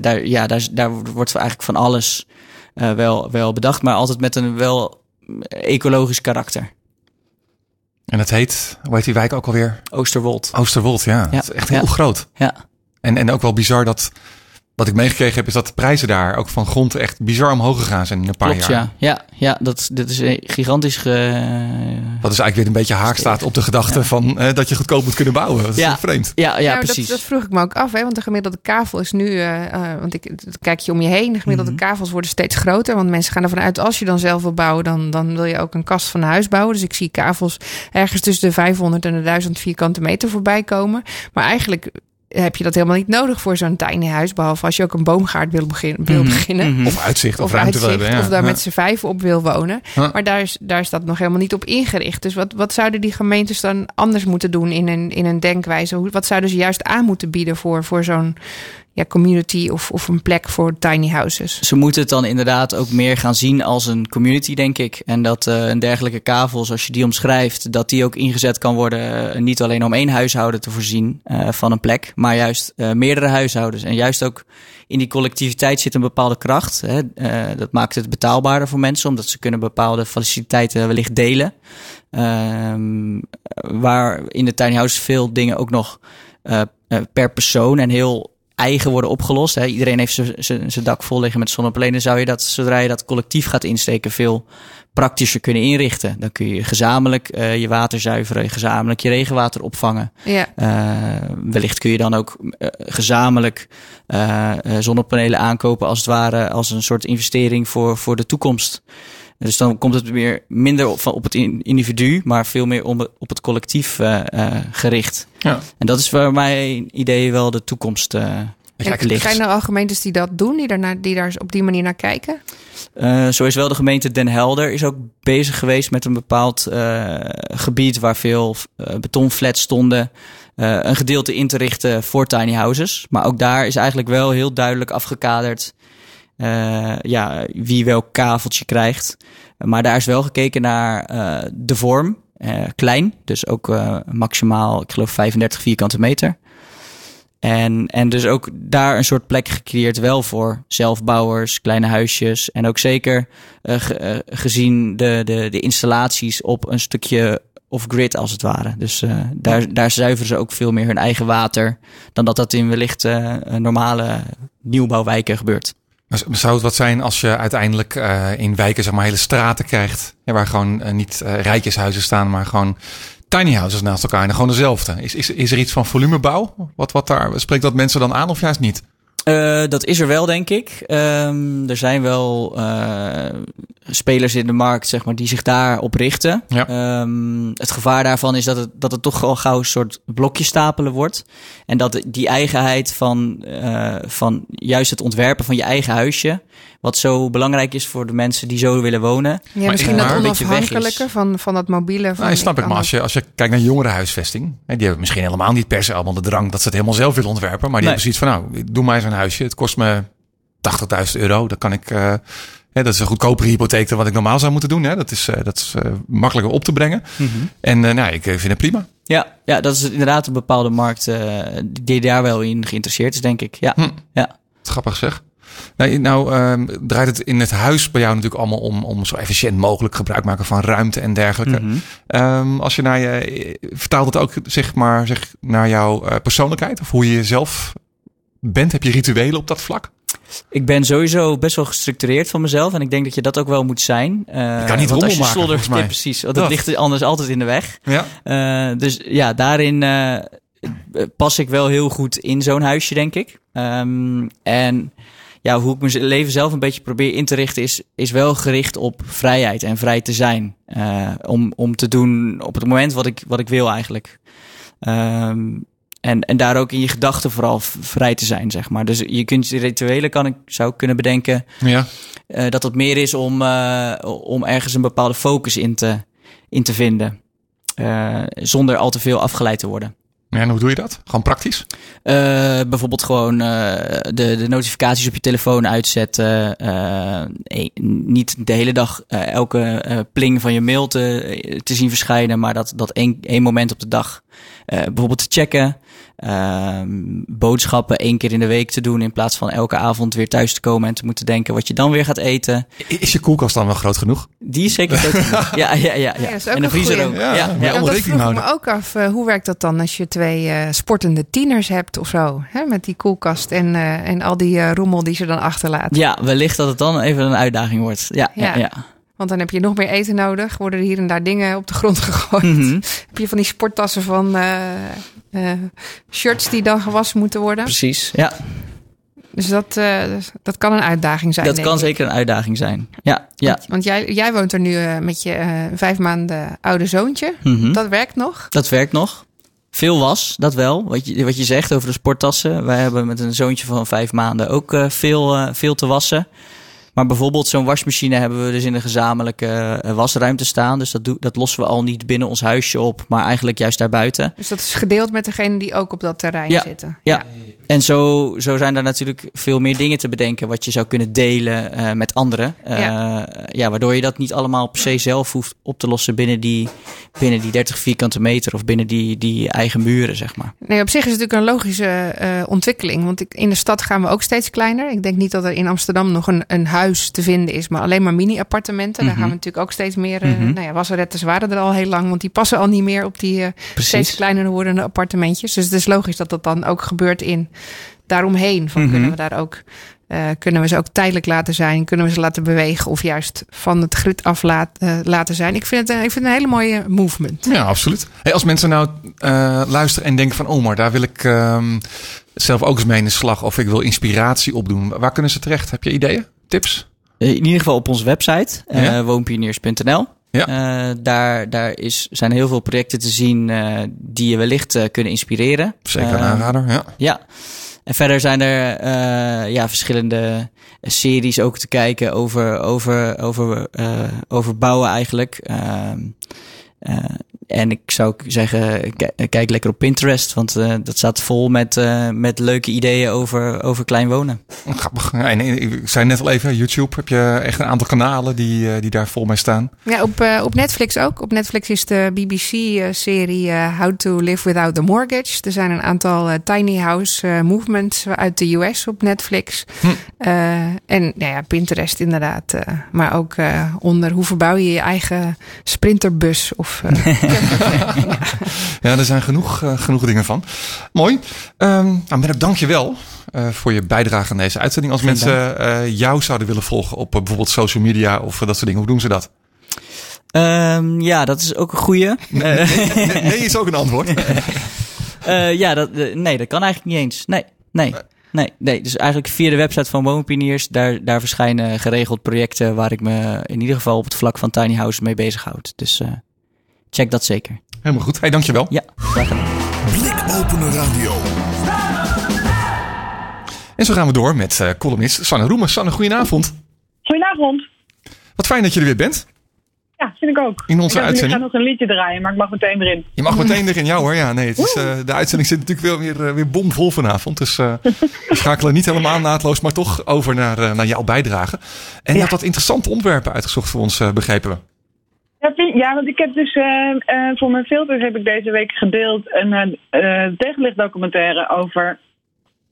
daar, ja, daar, daar wordt eigenlijk van alles wel, wel bedacht, maar altijd met een wel ecologisch karakter. En het heet, hoe heet die wijk ook alweer? Oosterwold. Oosterwold, ja. ja. Dat is echt heel ja. groot. Ja. En, en ook wel bizar dat, wat ik meegekregen heb, is dat de prijzen daar ook van grond echt bizar omhoog gegaan zijn in een paar Klopt, jaar. Ja, ja, ja dat, dat is gigantisch. Ge... Dat is eigenlijk weer een beetje haak staat op de gedachte ja. van eh, dat je goedkoop moet kunnen bouwen. Dat is ja. vreemd. Ja, ja, nou, precies. Dat, dat, vroeg ik me ook af, hè, want de gemiddelde kavel is nu, uh, uh, want ik kijk je om je heen, de gemiddelde mm -hmm. kavels worden steeds groter, want mensen gaan ervan uit als je dan zelf wil bouwen, dan, dan wil je ook een kast van een huis bouwen. Dus ik zie kavels ergens tussen de 500 en de 1000 vierkante meter voorbij komen. Maar eigenlijk heb je dat helemaal niet nodig voor zo'n tiny huis. Behalve als je ook een boomgaard wil, Mhm. beginnen. Mm -hmm. Of uitzicht of, Of ruimte uitzicht, hebben. Ja. of daar Ja. met z'n vijf op wil wonen. Ja. Maar daar is, daar is dat nog helemaal niet op ingericht. Dus wat, wat zouden die gemeentes dan anders moeten doen in een, in een denkwijze? Wat zouden ze juist aan moeten bieden voor, voor zo'n ja, community of, of een plek voor tiny houses. Ze moeten het dan inderdaad ook meer gaan zien als een community, denk ik. En dat uh, een dergelijke kavel, zoals je die omschrijft, dat die ook ingezet kan worden. Uh, niet alleen om één huishouden te voorzien uh, van een plek, maar juist meerdere huishoudens. En juist ook in die collectiviteit zit een bepaalde kracht. Hè. dat maakt het betaalbaarder voor mensen, omdat ze kunnen bepaalde faciliteiten wellicht delen. Ehm, waar in de tiny house veel dingen ook nog per persoon en heel eigen worden opgelost. Hè. Iedereen heeft zijn dak vol liggen met zonnepanelen. Zou je dat, zodra je dat collectief gaat insteken, veel praktischer kunnen inrichten. Dan kun je gezamenlijk uh, je water zuiveren, gezamenlijk je regenwater opvangen. Ja. Uh, wellicht kun je dan ook uh, gezamenlijk zonnepanelen aankopen, als het ware, als een soort investering voor, voor de toekomst. Dus dan komt het weer minder op, op het individu, maar veel meer om, op het collectief uh, uh, gericht. Ja. En dat is waar mijn idee wel de toekomst uh, ligt. Zijn er al gemeentes die dat doen, die, daarnaar, die daar op die manier naar kijken? zo is wel de gemeente Den Helder is ook bezig geweest met een bepaald gebied waar veel betonflats stonden. een gedeelte in te richten voor tiny houses. Maar ook daar is eigenlijk wel heel duidelijk afgekaderd uh, ja, wie welk kaveltje krijgt. Maar daar is wel gekeken naar uh, de vorm. Uh, klein, dus ook maximaal, ik geloof 35 vierkante meter. En, en dus ook daar een soort plek gecreëerd, wel voor zelfbouwers, kleine huisjes. En ook zeker ge, gezien de, de, de installaties op een stukje off-grid als het ware. Dus daar, daar zuiveren ze ook veel meer hun eigen water dan dat dat in wellicht normale nieuwbouwwijken gebeurt. Zou het wat zijn als je uiteindelijk uh, in wijken zeg maar hele straten krijgt, ja, waar gewoon uh, niet uh, rijkjeshuizen staan, maar gewoon tiny houses naast elkaar en gewoon dezelfde? Is, is, is er iets van volumebouw? Wat, wat daar, spreekt dat mensen dan aan of juist niet? Uh, dat is er wel, denk ik. Um, er zijn wel uh, spelers in de markt, zeg maar, die zich daarop richten. Ja. Um, het gevaar daarvan is dat het, dat het toch al gauw een soort blokje stapelen wordt. En dat die eigenheid van, uh, van juist het ontwerpen van je eigen huisje, wat zo belangrijk is voor de mensen die zo willen wonen. Ja, maar misschien dat onafhankelijke van, van dat mobiele. Van nou, snap ik, maar als je, als je kijkt naar jongerenhuisvesting, hè, die hebben misschien helemaal niet per se allemaal de drang dat ze het helemaal zelf willen ontwerpen. Maar die nee. hebben zoiets van, nou, doe maar zo'n huisje. Het kost me 80.000 euro. Dan kan ik, uh, hè, dat is een goedkopere hypotheek dan wat ik normaal zou moeten doen. Hè. Dat is, uh, dat is uh, makkelijker op te brengen. Mm -hmm. En nou, ik vind het prima. Ja, ja, dat is inderdaad een bepaalde markt die daar wel in geïnteresseerd is, denk ik. Ja, hm. ja. Grappig zeg. Nee, nou um, draait het in het huis bij jou natuurlijk allemaal om, om zo efficiënt mogelijk gebruik maken van ruimte en dergelijke. Mm -hmm. um, als je naar je, vertaalt het ook zeg maar zeg, naar jouw uh, persoonlijkheid of hoe je jezelf bent? Heb je rituelen op dat vlak? Ik ben sowieso best wel gestructureerd van mezelf. En ik denk dat je dat ook wel moet zijn. Uh, kan niet want als je maken, slodder, precies. Want dat ligt anders altijd in de weg. Ja. Uh, dus ja, daarin uh, pas ik wel heel goed in zo'n huisje, denk ik. Um, en ja, hoe ik mijn leven zelf een beetje probeer in te richten, is, is wel gericht op vrijheid en vrij te zijn. Uh, om, om te doen op het moment wat ik, wat ik wil eigenlijk. Um, en, en daar ook in je gedachten vooral vrij te zijn, zeg maar. Dus je kunt rituelen, kan ik, zou ik kunnen bedenken, ja. uh, dat het meer is om, uh, om ergens een bepaalde focus in te, in te vinden. Zonder al te veel afgeleid te worden. Ja, en hoe doe je dat? Gewoon praktisch? Uh, bijvoorbeeld gewoon uh, de, de notificaties op je telefoon uitzetten. Uh, niet de hele dag elke pling van je mail te, te zien verschijnen, maar dat, dat één, één moment op de dag bijvoorbeeld te checken. Uh, boodschappen één keer in de week te doen in plaats van elke avond weer thuis te komen en te moeten denken wat je dan weer gaat eten. Is je koelkast dan wel groot genoeg? Die is zeker groot genoeg. [LAUGHS] Ja, ja, ja. ja. ja en de vriezer ook. Ja, ja, ja. dat vroeg me ook af. Uh, hoe werkt dat dan als je twee uh, sportende tieners hebt of zo? Hè? Met die koelkast en, uh, en al die rommel die ze dan achterlaat. Ja, wellicht dat het dan even een uitdaging wordt. Ja, ja. ja, Want dan heb je nog meer eten nodig. Worden er hier en daar dingen op de grond [LAUGHS] gegooid. Mm -hmm. Heb je van die sporttassen van uh, shirts die dan gewassen moeten worden. Precies, ja. Dus dat, uh, dat kan een uitdaging zijn. Dat kan ik. zeker een uitdaging zijn. Ja, ja. Want, want jij, jij woont er nu uh, met je uh, vijf maanden oude zoontje. Mm -hmm. Dat werkt nog? Dat werkt nog. Veel was, dat wel. Wat je, wat je zegt over de sporttassen. Wij hebben met een zoontje van vijf maanden ook veel, veel te wassen. Maar bijvoorbeeld zo'n wasmachine hebben we dus in een gezamenlijke eh, wasruimte staan. Dus dat, dat lossen we al niet binnen ons huisje op, maar eigenlijk juist daarbuiten. Dus dat is gedeeld met degene die ook op dat terrein Ja. zitten. Ja. En zo, zo zijn er natuurlijk veel meer dingen te bedenken wat je zou kunnen delen eh, met anderen. Eh, ja. waardoor je dat niet allemaal per se zelf hoeft op te lossen binnen die, binnen die 30 vierkante meter of binnen die, die eigen muren, zeg maar. Nee, op zich is het natuurlijk een logische ontwikkeling. Want ik, in de stad gaan we ook steeds kleiner. Ik denk niet dat er in Amsterdam nog een, een huis te vinden is, maar alleen maar mini-appartementen. Daar Mhm. gaan we natuurlijk ook steeds meer. eh Mhm. Nou ja, wasserettes waren er al heel lang, want die passen al niet meer op die eh, steeds kleiner wordende appartementjes. Dus het is logisch dat dat dan ook gebeurt in daaromheen. Van Mhm. kunnen we daar ook. eh, kunnen we ze ook tijdelijk laten zijn? Kunnen we ze laten bewegen? Of juist van het grid af laat- laten zijn? Ik vind, het, ik vind het een hele mooie movement. Ja, absoluut. Hey, als mensen nou luisteren en denken van... oh, maar daar wil ik ehm, zelf ook eens mee in de slag... of ik wil inspiratie opdoen. Waar kunnen ze terecht? Heb je ideeën? Tips? Eh, In ieder geval op onze website, eh Ja. woonpioniers.nl. Ja. Eh, daar daar is, zijn heel veel projecten te zien die je wellicht kunnen inspireren. Zeker een aanrader, ja. Ja. En verder zijn er ja, verschillende series ook te kijken over, over, over, over bouwen eigenlijk. Eh, en ik zou ook zeggen, ki- kijk lekker op Pinterest, want eh, dat staat vol met, eh, met leuke ideeën over, over klein wonen. Grappig. Ja, en ik zei net al even, YouTube. Heb je echt een aantal kanalen die, eh, die daar vol mee staan? Ja, op, eh, op Netflix ook. Op Netflix is de BBC-serie eh, How to Live Without a Mortgage. Er zijn een aantal eh, tiny house eh, movements uit de US op Netflix. Hm. Eh, en nou ja, Pinterest inderdaad. eh, maar ook eh, onder hoe verbouw je je eigen sprinterbus of eh. [LAUGHS] [LAUGHS] Ja. Er zijn genoeg, eh, genoeg dingen van. Mooi. Ehm nou, Merk, dank je wel eh, voor je bijdrage aan deze uitzending. Als Geen mensen eh, jou zouden willen volgen op bijvoorbeeld social media of dat soort dingen, hoe doen ze dat? Ehm, ja, dat is ook een goeie. Eh, [LAUGHS] Nee, nee is ook een antwoord. [LAUGHS] Ja, dat, nee, dat kan eigenlijk niet eens. Nee, nee, nee, nee. Dus eigenlijk via de website van Woonpioniers, daar, daar verschijnen geregeld projecten waar ik me in ieder geval op het vlak van tiny houses mee bezighoud. Dus check dat zeker. Helemaal goed. Hey, dankjewel. Ja, graag gedaan. Blikopener Radio. En zo gaan we door met eh, columnist Sanne Roemen. Sanne, goedenavond. Goedenavond. Wat fijn dat je er weer bent. Ja, vind ik ook. In onze ik uitzending? Ik ga nog een liedje draaien, maar ik mag meteen erin. Je mag meteen erin. Ja hoor, ja. Nee, het is, eh, de uitzending zit natuurlijk wel weer, eh, weer bomvol vanavond. Dus eh, we [LAUGHS] schakelen niet helemaal naadloos, maar toch over naar, eh, naar jouw bijdrage. En je Ja. had wat interessante onderwerpen uitgezocht voor ons, eh, begrepen we. Ja, want ik heb dus eh, eh, voor mijn filters heb ik deze week gedeeld een eh, tegenlichtdocumentaire over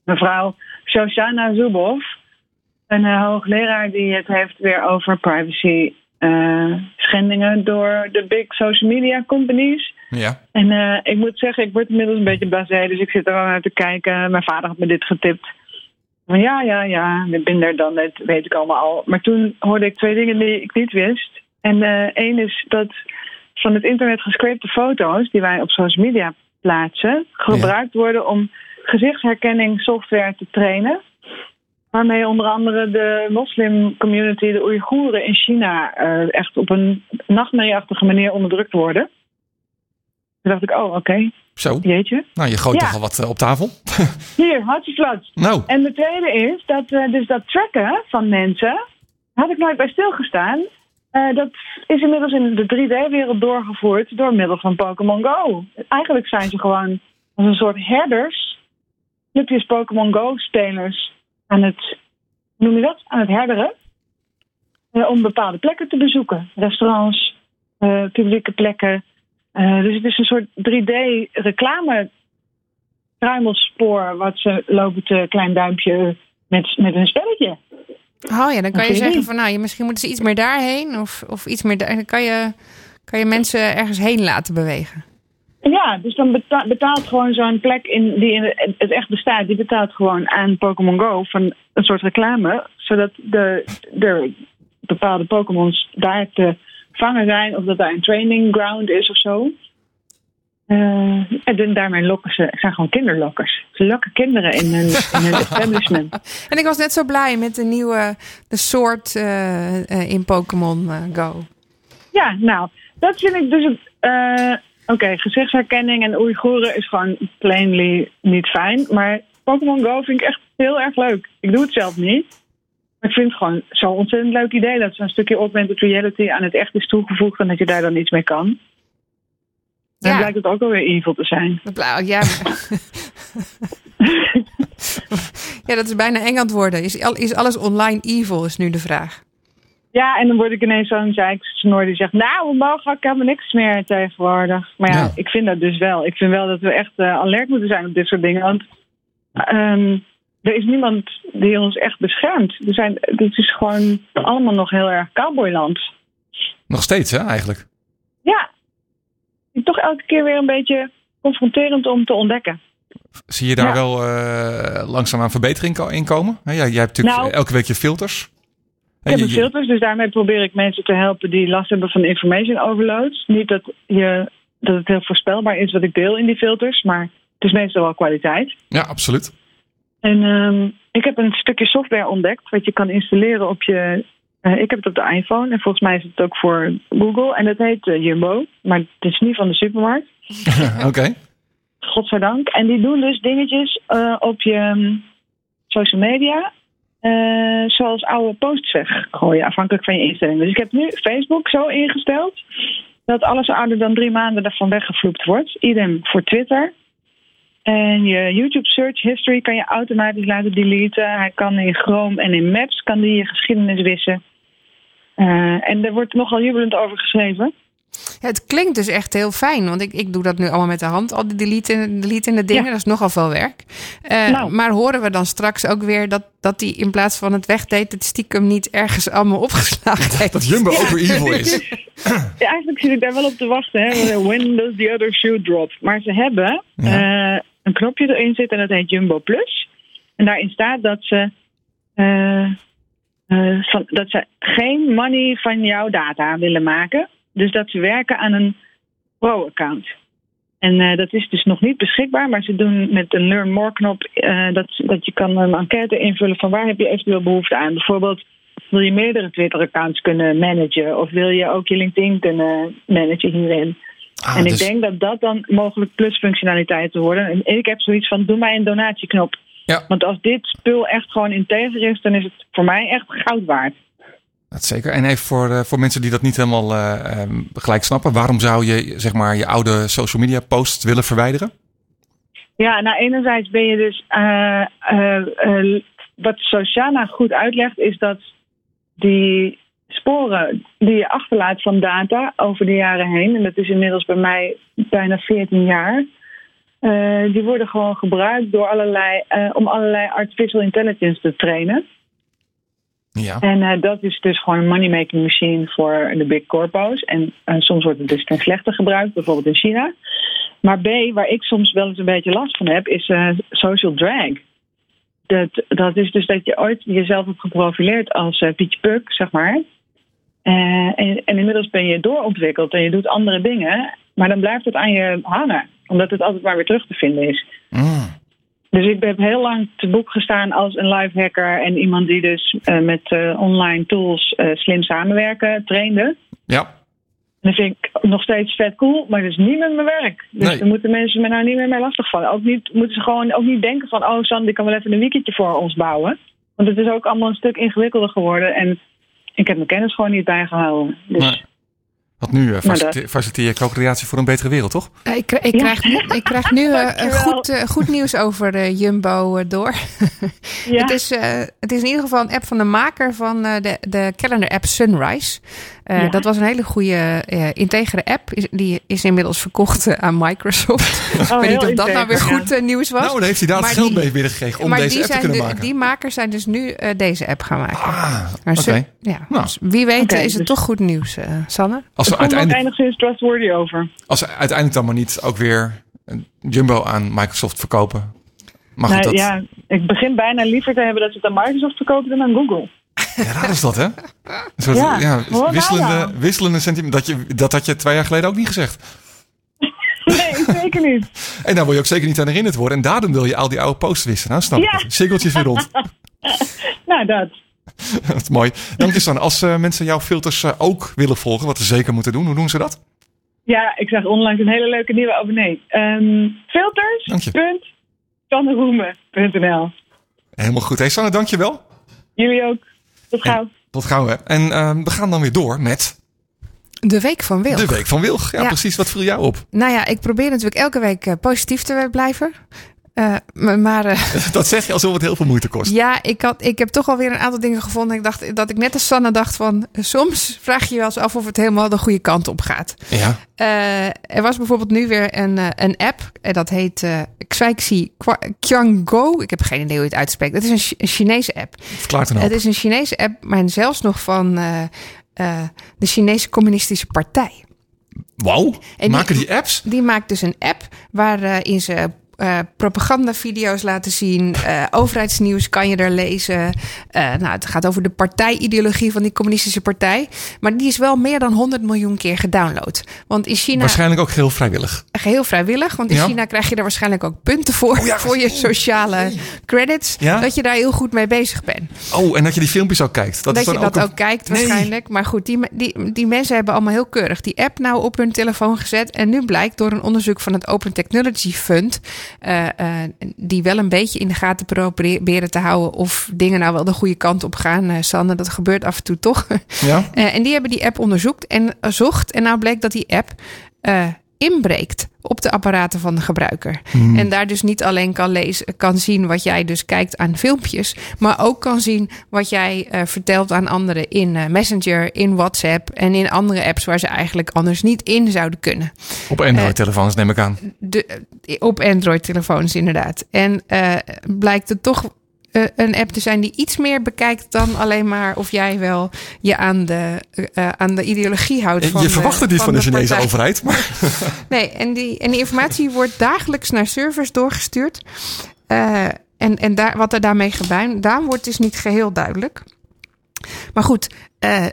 mevrouw Shoshana Zuboff. Een hoogleraar die het heeft weer over privacy schendingen door de big social media companies. Ja. En ik moet zeggen, ik word inmiddels een beetje blasé, dus ik zit er al naar te kijken. Mijn vader had me dit getipt. Maar ja, ja, ja, ik ben er dan, dat weet ik allemaal al. Maar toen hoorde ik twee dingen die ik niet wist. En eh, één is dat van het internet gescrapte foto's die wij op social media plaatsen, gebruikt worden om gezichtsherkenning software te trainen. Waarmee onder andere de moslimcommunity, de Oeigoeren in China, eh, echt op een nachtmerrieachtige manier onderdrukt worden. Toen dacht ik, oh, oké, Zo. jeetje. Nou, je gooit Ja. toch al wat eh, op tafel. [LAUGHS] Hier, hartje flats. nou, En de tweede is dat eh, dus dat tracken van mensen, had ik nooit bij stilgestaan. Eh, dat is inmiddels in de 3D-wereld doorgevoerd door middel van Pokémon Go. Eigenlijk zijn ze gewoon als een soort herders, clubjes Pokémon Go-spelers aan het, noem je dat, aan het herderen. eh, om bepaalde plekken te bezoeken. Restaurants, eh, publieke plekken. Dus het is een soort 3D-reclame kruimelspoor wat ze lopen te klein duimpje met, met een spelletje. Oh ja, dan kan je zeggen van nou, je, misschien moeten ze iets meer daarheen of, of iets meer daar. Dan kan je, kan je mensen ergens heen laten bewegen. Ja, dus dan beta- betaalt gewoon zo'n plek in, die in het, het echt bestaat, die betaalt gewoon aan Pokémon Go van een soort reclame, zodat de, de bepaalde Pokémons daar te vangen zijn of dat daar een training ground is of zo. Eh, en daarmee lokken ze, zijn gewoon kinderlokkers. Ze lokken kinderen in hun, in hun [LAUGHS] establishment. En ik was net zo blij met de nieuwe de soort eh, eh, in Pokémon Go. Ja, nou, dat vind ik dus het. Oké, gezichtsherkenning en Oeigoeren is gewoon plainly niet fijn. Maar Pokémon Go vind ik echt heel erg leuk. Ik doe het zelf niet. Maar ik vind het gewoon zo'n ontzettend leuk idee dat zo'n stukje augmented reality aan het echt is toegevoegd en dat je daar dan iets mee kan. Dan Ja. blijkt het ook alweer evil te zijn. Dat bla- Ja. [LAUGHS] ja, dat is bijna eng aan het worden. Is, al- is alles online evil, is nu de vraag. Ja, en dan word ik ineens zo'n zeiksnor die zegt... nou, we mogen ook helemaal niks meer tegenwoordig. Maar ja, Ja. ik vind dat dus wel. Ik vind wel dat we echt eh, alert moeten zijn op dit soort dingen. Want ehm, er is niemand die ons echt beschermt. Er zijn, het is gewoon allemaal nog heel erg cowboyland. Nog steeds, hè, eigenlijk. Ja, toch elke keer weer een beetje confronterend om te ontdekken. Zie je daar Ja. wel eh langzaamaan verbetering ko- in komen? Hè, jij, hebt natuurlijk Nou, elke week je filters. Ik heb je- filters, dus daarmee probeer ik mensen te helpen die last hebben van information overload. Niet dat, je, dat het heel voorspelbaar is wat ik deel in die filters, maar het is meestal wel kwaliteit. Ja, absoluut. En ehm, ik heb een stukje software ontdekt wat je kan installeren op je. Eh, ik heb het op de iPhone en volgens mij is het ook voor Google. En dat heet eh, Jumbo, maar het is niet van de supermarkt. [LAUGHS] Oké. Godzijdank. En die doen dus dingetjes eh, op je mm, social media. zoals oude posts weggooien, afhankelijk van je instelling. Dus ik heb nu Facebook zo ingesteld dat alles ouder dan drie maanden ervan weggevloept wordt. Idem voor Twitter. En je YouTube search history kan je automatisch laten deleten. Hij kan in Chrome en in Maps kan die je geschiedenis wissen. Eh, en er wordt nogal jubelend over geschreven. Ja, het klinkt dus echt heel fijn, want ik, ik doe dat nu allemaal met de hand, al die delete, deletende dingen. Ja. Dat is nogal veel werk. Eh, Nou. Maar horen we dan straks ook weer dat, dat die in plaats van het wegdeed, het stiekem niet ergens allemaal opgeslagen heeft? Dat Jumbo ook weer evil is. Ja, eigenlijk zit ik daar wel op te wachten. Hè. When does the other shoe drop? Maar ze hebben Ja. Een knopje erin zitten en dat heet Jumbo Plus. En daarin staat dat ze, eh, eh, van, dat ze geen money van jouw data willen maken. Dus dat ze werken aan een pro-account. En eh, dat is dus nog niet beschikbaar, maar ze doen met een Learn More knop dat, dat je kan een enquête invullen van waar heb je eventueel behoefte aan. Bijvoorbeeld wil je meerdere Twitter-accounts kunnen managen of wil je ook je LinkedIn kunnen managen hierin. Ah, en ik dus- denk dat dat dan mogelijk plusfunctionaliteiten worden. En ik heb zoiets van doe mij een donatieknop. Ja. Want als dit spul echt gewoon integer is, dan is het voor mij echt goud waard. Dat zeker. En even voor, eh, voor mensen die dat niet helemaal eh, ehm, gelijk snappen. Waarom zou je zeg maar, je oude social media posts willen verwijderen? Ja, nou enerzijds ben je dus... eh, wat Sociana goed uitlegt is dat die sporen die je achterlaat van data over de jaren heen... en dat is inmiddels bij mij bijna 14 jaar... eh, die worden gewoon gebruikt door allerlei, eh, om allerlei artificial intelligence te trainen. Ja. En eh, dat is dus gewoon een money-making machine voor de big corpo's. En soms wordt het dus ten slechte gebruikt, bijvoorbeeld in China. Maar B, waar ik soms wel eens een beetje last van heb, is social drag. Dat, dat is dus dat je ooit jezelf hebt geprofileerd als Pietje Puk, zeg maar. Eh, en, en inmiddels ben je doorontwikkeld en je doet andere dingen. Maar dan blijft het aan je hangen, omdat het altijd maar weer terug te vinden is. Mm. Dus ik heb heel lang te boek gestaan als een live hacker en iemand die dus eh, met eh, online tools slim samenwerken trainde. Ja. En dat vind ik nog steeds vet cool, maar dat is niet met mijn werk. Dus Nee. daar moeten mensen me nou niet meer mee lastigvallen. Ook niet, moeten ze gewoon ook niet denken van, oh Sandy kan wel even een weekendje voor ons bouwen. Want het is ook allemaal een stuk ingewikkelder geworden en ik heb mijn kennis gewoon niet bijgehouden. Dus Nee. Want nu uh, faciliteer je co-creatie voor een betere wereld, toch? Ik, ik, Ja. krijg, nu- ik krijg nu [LAUGHS] eh, goed, eh, goed nieuws over Jumbo door. [LAUGHS] ja. Het, is, eh, het is in ieder geval een app van de maker van eh, de, de calendar app Sunrise. Eh, Ja. Dat was een hele goede eh, integere app. Is, die is inmiddels verkocht eh, aan Microsoft. [LAUGHS] ik weet niet of dat nou weer goed nieuws was. Nou, dan heeft hij daar het geld die- mee binnengekregen om maar deze die, app te kunnen de- maken. die makers zijn dus nu deze app gaan maken. Ah, oké. Ja, Nou. dus wie weet is het dus- toch goed nieuws, eh, Sanne? Als ook uiteindelijk, enigszins trustworthy over. als we uiteindelijk dan maar niet ook weer een Jumbo aan Microsoft verkopen, mag Nou, dat? ja, ik begin bijna liever te hebben dat ze het aan Microsoft verkopen dan aan Google. Ja, raar is dat, hè? Een soort, Ja, wisselende, wisselende sentiment. Dat, je, dat had je twee jaar geleden ook niet gezegd. [LAUGHS] Nee, zeker niet. En daar wil je ook zeker niet aan herinnerd worden. En daarom wil je al die oude posts wissen. Nou, snap Ja. Cirkeltjes weer rond. [LAUGHS] Nou, dat. [LAUGHS] dat is mooi. Dank je, Sanne. Als eh, mensen jouw filters eh, ook willen volgen, wat ze zeker moeten doen, hoe doen ze dat? Ja, ik zag onlangs een hele leuke nieuwe abonnee. Filters.sanneroemen.nl Helemaal goed. Hey Sanne, dank je wel. Jullie ook. Tot gauw. Tot gauw, hè. En ehm, we gaan dan weer door met De week van Wil. de Week van Wilg. Ja, Ja. precies. Wat viel jou op? Nou ja, ik probeer natuurlijk elke week eh, positief te blijven. Eh, maar eh, [LAUGHS] Dat zeg je alsof het heel veel moeite kost. ja, ik, had, ik heb toch alweer een aantal dingen gevonden. Ik dacht dat ik net als Sanne dacht van... soms vraag je je wel eens af of het helemaal de goede kant op gaat. Ja. Eh, er was bijvoorbeeld nu weer een, een app. En dat heet eh Xixi Qianggo. Ik heb geen idee hoe je het uitspreekt. Het is een, Chi- een Chinese app. Verklaart een. Het is een Chinese app, maar zelfs nog van de Chinese Communistische Partij. Wauw. die- Maken die apps? Die maakt dus een app waarin ze eh, propagandavideo's laten zien. eh, overheidsnieuws kan je er lezen. Eh, nou, het gaat over de partijideologie van die communistische partij. Maar die is wel meer dan 100 miljoen keer gedownload. Want in China Waarschijnlijk ook heel vrijwillig. geheel vrijwillig. Want in Ja. China krijg je er waarschijnlijk ook punten voor. ja, voor je sociale credits. Ja? Dat je daar heel goed mee bezig bent. Oh, en dat je die filmpjes ook kijkt. Dat, Dat, is dan je dat een- ook kijkt Nee. waarschijnlijk. Maar goed, die, die, die mensen hebben allemaal heel keurig die app nou op hun telefoon gezet. En nu blijkt door een onderzoek van het Open Technology Fund... eh, eh, die wel een beetje in de gaten proberen te houden... of dingen nou wel de goede kant op gaan. Eh Sanne, dat gebeurt af en toe toch. Ja? [LAUGHS] En die hebben die app onderzocht en zocht. En nou bleek dat die app inbreekt op de apparaten van de gebruiker. En daar dus niet alleen kan, lezen, kan zien wat jij dus kijkt aan filmpjes, maar ook kan zien wat jij eh, vertelt aan anderen in eh, Messenger, in WhatsApp en in andere apps waar ze eigenlijk anders niet in zouden kunnen. Op Android-telefoons neem ik aan. De, eh, op Android-telefoons inderdaad. En eh, blijkt het toch eh, een app te zijn die iets meer bekijkt dan alleen maar of jij wel je aan de, eh, aan de ideologie houdt. Van je verwacht het niet van de, Chinese partij. overheid, maar [LAUGHS] Nee, en die, en die informatie wordt dagelijks naar servers doorgestuurd. Eh, en en daar, wat er daarmee gedaan wordt, is niet geheel duidelijk. Maar goed, eh,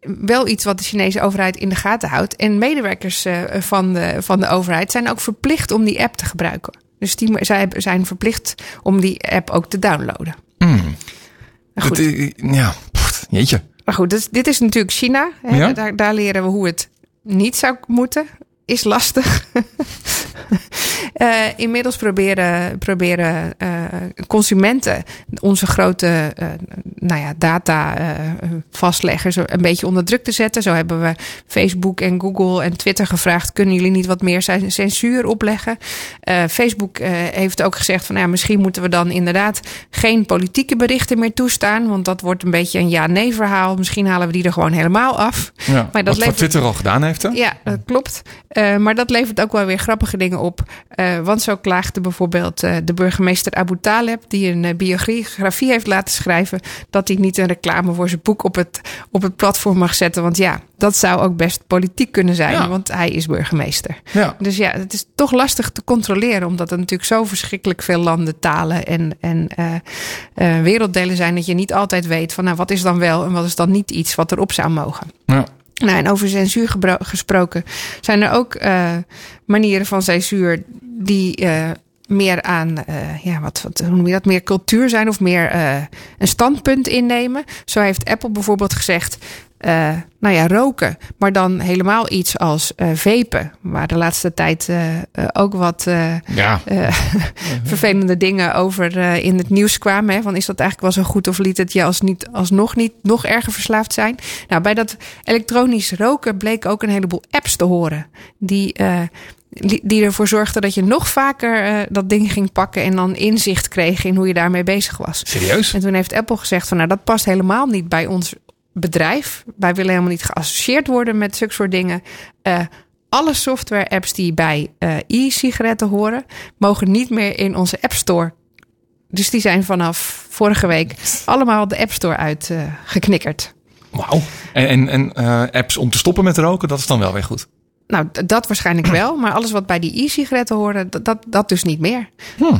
wel iets wat de Chinese overheid in de gaten houdt. En medewerkers eh, van, de, van de overheid zijn ook verplicht om die app te gebruiken. Dus die, zij zijn verplicht om die app ook te downloaden. Maar goed, Het, eh, ja, pff, jeetje. maar goed dus dit is natuurlijk China. Hè? Ja. Daar, daar leren we hoe het niet zou moeten. Is lastig. [LAUGHS] Eh, inmiddels proberen, proberen eh, consumenten onze grote eh, nou ja, data vastleggers een beetje onder druk te zetten. Zo hebben we Facebook en Google en Twitter gevraagd: kunnen jullie niet wat meer cen- censuur opleggen? Facebook heeft ook gezegd van nou ja, misschien moeten we dan inderdaad geen politieke berichten meer toestaan. Want dat wordt een beetje een ja-nee verhaal. Misschien halen we die er gewoon helemaal af. Ja. Maar dat Wat levert- Twitter al gedaan heeft, hè? Ja, dat klopt. Maar dat levert ook wel weer grappige dingen op. Eh, want zo klaagde bijvoorbeeld eh, de burgemeester Abu Taleb, die een eh, biografie heeft laten schrijven, dat hij niet een reclame voor zijn boek op het, op het platform mag zetten. Want ja, dat zou ook best politiek kunnen zijn, Ja. want hij is burgemeester. Ja. Dus ja, het is toch lastig te controleren, omdat er natuurlijk zo verschrikkelijk veel landen, talen en, en werelddelen zijn dat je niet altijd weet van nou, wat is dan wel en wat is dan niet iets wat erop zou mogen. Ja. Nou, en over censuur gesproken zijn er ook manieren van censuur die eh, meer aan, eh, ja, wat, hoe noem je dat, meer cultuur zijn of meer eh, een standpunt innemen. Zo heeft Apple bijvoorbeeld gezegd, eh, nou ja, roken, maar dan helemaal iets als eh vapen, waar de laatste tijd eh, eh, ook wat eh, Ja. [LAUGHS] vervelende dingen over in het nieuws kwamen. Hè, van is dat eigenlijk wel zo goed of liet het je als niet, alsnog niet nog erger verslaafd zijn? Nou, bij dat elektronisch roken bleek ook een heleboel apps te horen. Die, eh, die ervoor zorgden dat je nog vaker dat ding ging pakken en dan inzicht kreeg in hoe je daarmee bezig was. Serieus? En toen heeft Apple gezegd van nou dat past helemaal niet bij ons bedrijf. Wij willen helemaal niet geassocieerd worden met zulke soort dingen. Eh, alle software apps die bij eh, e-sigaretten horen, mogen niet meer in onze App Store. Dus die zijn vanaf vorige week allemaal de App Store uitgeknikkerd. Wauw. En, en, en eh, apps om te stoppen met roken, dat is dan wel weer goed. Nou, dat waarschijnlijk wel. Maar alles wat bij die e-sigaretten horen, dat, dat, dat dus niet meer.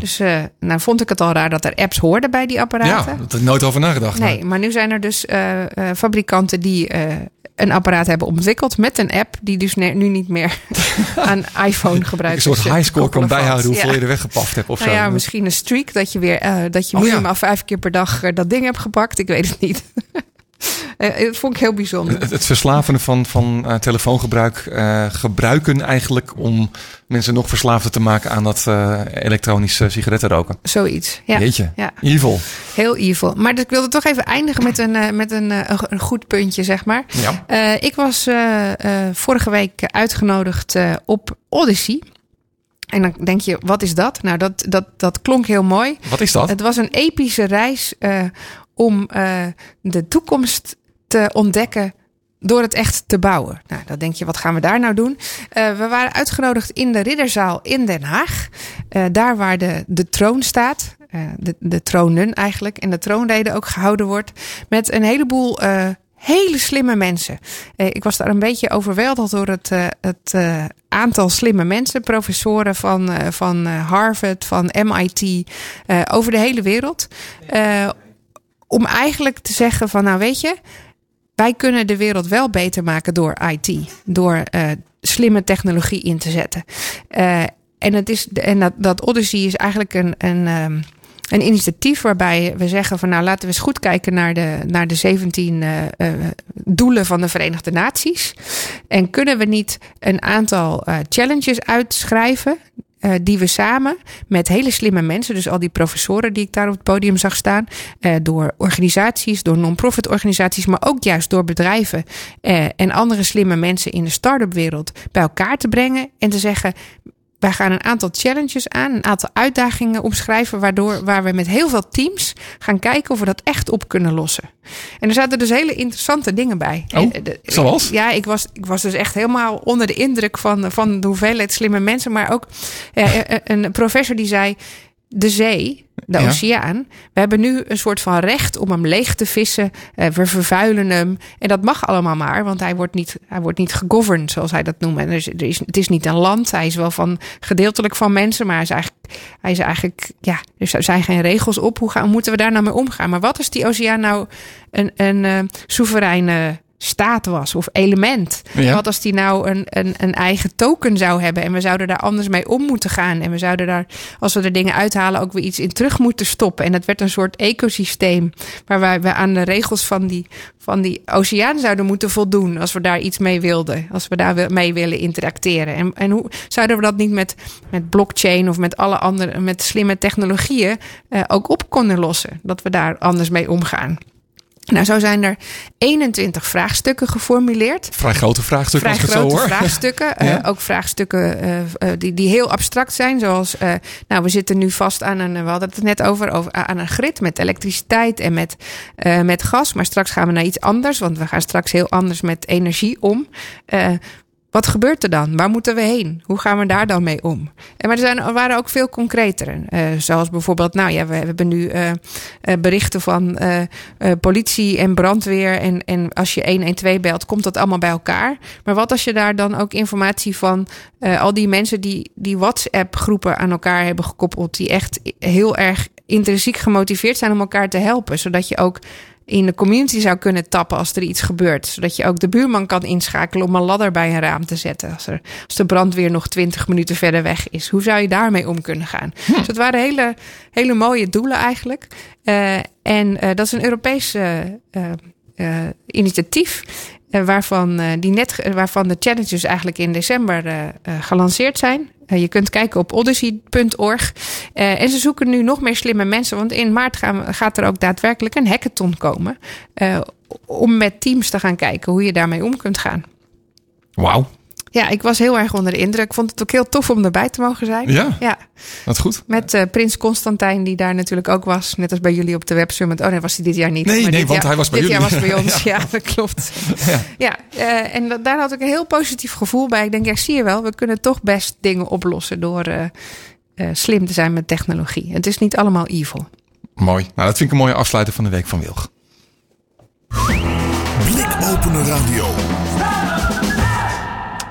Dus eh, nou vond ik het al raar dat er apps hoorden bij die apparaten. Ja, heb ik nooit over nagedacht. Nee, maar nu zijn er dus eh, eh, fabrikanten die een apparaat hebben ontwikkeld met een app die dus ne- nu niet meer [LAUGHS] aan iPhone Een gebruikt. soort highscore kan bijhouden hoeveel je er weggepast hebt of Nou zo. ja, misschien een streak dat je weer dat je Oh ja. minimaal vijf keer per dag dat ding hebt gepakt. Ik weet het niet. [LAUGHS] Eh, dat vond ik heel bijzonder. Het, het verslavende van, van eh, telefoongebruik eh, gebruiken eigenlijk om mensen nog verslaafder te maken aan dat eh, elektronische sigaretten roken. Zoiets. Ja. Jeetje, Ja. evil. Heel evil. Maar dus ik wilde toch even eindigen met een, eh, met een, eh, een, goed puntje, zeg maar. Ja. Eh, ik was eh, eh, vorige week uitgenodigd eh, op Odyssey. En dan denk je, wat is dat? Nou, dat, dat, dat klonk heel mooi. Wat is dat? Het was een epische reis eh, om eh, de toekomst te ontdekken door het echt te bouwen. Nou, dan denk je, wat gaan we daar nou doen? Eh, we waren uitgenodigd in de Ridderzaal in Den Haag. Eh, daar waar de, de troon staat. De, de tronen eigenlijk. En de troonrede ook gehouden wordt. Met een heleboel hele slimme mensen. Ik was daar een beetje overweldigd door het, het aantal slimme mensen. Professoren van, van Harvard, van MIT. over de hele wereld. Om eigenlijk te zeggen van, nou weet je... Wij kunnen de wereld wel beter maken door IT. Door eh, slimme technologie in te zetten. Eh, en het is, en dat, dat Odyssey is eigenlijk een, een, ehm, een initiatief waarbij we zeggen van nou laten we eens goed kijken naar de, naar de 17 eh, doelen van de Verenigde Naties. En kunnen we niet een aantal challenges uitschrijven eh, die we samen met hele slimme mensen, dus al die professoren die ik daar op het podium zag staan, eh, door organisaties, door non-profit organisaties, maar ook juist door bedrijven eh, en andere slimme mensen in de start-up wereld bij elkaar te brengen en te zeggen. Wij gaan een aantal challenges aan, een aantal uitdagingen omschrijven, waardoor waar we met heel veel teams gaan kijken of we dat echt op kunnen lossen. En er zaten dus hele interessante dingen bij. Oh, Eh, zoals? Ja, ik was, ik was dus echt helemaal onder de indruk van, van de hoeveelheid slimme mensen. Maar ook eh, eh, een professor die zei: de zee, de Ja. oceaan. We hebben nu een soort van recht om hem leeg te vissen. Eh, we vervuilen hem. En dat mag allemaal maar, want hij wordt niet, hij wordt niet gegoverned, zoals hij dat noemt. En er is, er is, het is niet een land. Hij is wel van, gedeeltelijk van mensen, maar hij is eigenlijk, hij is eigenlijk ja, er zijn geen regels op. Hoe, gaan, hoe moeten we daar nou mee omgaan? Maar wat als die oceaan nou een, een eh, soevereine staat was of element. Ja. Wat als die nou een, een, een eigen token zou hebben en we zouden daar anders mee om moeten gaan en we zouden daar, als we er dingen uithalen, ook weer iets in terug moeten stoppen. En het werd een soort ecosysteem waar wij, we aan de regels van die, van die oceaan zouden moeten voldoen als we daar iets mee wilden, als we daar mee willen interacteren. En, en hoe zouden we dat niet met, met blockchain of met alle andere, met slimme technologieën eh, ook op kunnen lossen? Dat we daar anders mee omgaan. Nou, zo zijn er 21 vraagstukken geformuleerd. Vrij grote vraagstuk Vrij het zo grote hoor. [LAUGHS] vraagstukken. eh, Ja. ook vraagstukken eh, die, die heel abstract zijn. Zoals, nou, we zitten nu vast aan een, we hadden het net over, over aan een grid met elektriciteit en met, met gas. Maar straks gaan we naar iets anders, want we gaan straks heel anders met energie om. Wat gebeurt er dan? Waar moeten we heen? Hoe gaan we daar dan mee om? En maar er, zijn, waren ook veel concretere. eh, zoals bijvoorbeeld, nou ja, we, hebben nu eh, eh, berichten van politie en brandweer. En, en als je 112 belt, komt dat allemaal bij elkaar. Maar wat als je daar dan ook informatie van al die mensen die, die WhatsApp-groepen aan elkaar hebben gekoppeld, die echt heel erg intrinsiek gemotiveerd zijn om elkaar te helpen, zodat je ook in de community zou kunnen tappen als er iets gebeurt. Zodat je ook de buurman kan inschakelen om een ladder bij een raam te zetten. Als, er, als de brandweer nog twintig minuten verder weg is. Hoe zou je daarmee om kunnen gaan? Dus het waren hele, hele mooie doelen eigenlijk. Eh, en eh, dat is een Europees eh, initiatief. waarvan, die net, waarvan de challenges eigenlijk in december gelanceerd zijn. Eh, je kunt kijken op odyssey.org. Eh, en ze zoeken nu nog meer slimme mensen. Want in maart gaan, gaat er ook daadwerkelijk een hackathon komen. eh, om met teams te gaan kijken hoe je daarmee om kunt gaan. Wauw, Ja, ik was heel erg onder de indruk. Ik vond het ook heel tof om erbij te mogen zijn. Ja? ja. dat is goed. Met eh, Prins Constantijn, die daar natuurlijk ook was. Net als bij jullie op de Web Summit. Oh nee, was hij dit jaar niet. Nee, Maar nee, dit want jaar- hij was bij dit jullie. jaar was bij [LAUGHS] ons, ja, dat klopt. Ja. Ja, eh, en dat- daar had ik een heel positief gevoel bij. Ik denk, ja, zie je wel, we kunnen toch best dingen oplossen door eh, eh, slim te zijn met technologie. Het is niet allemaal evil. Mooi. Nou, dat vind ik een mooie afsluiter van de week van Wilg. Blikopener Radio.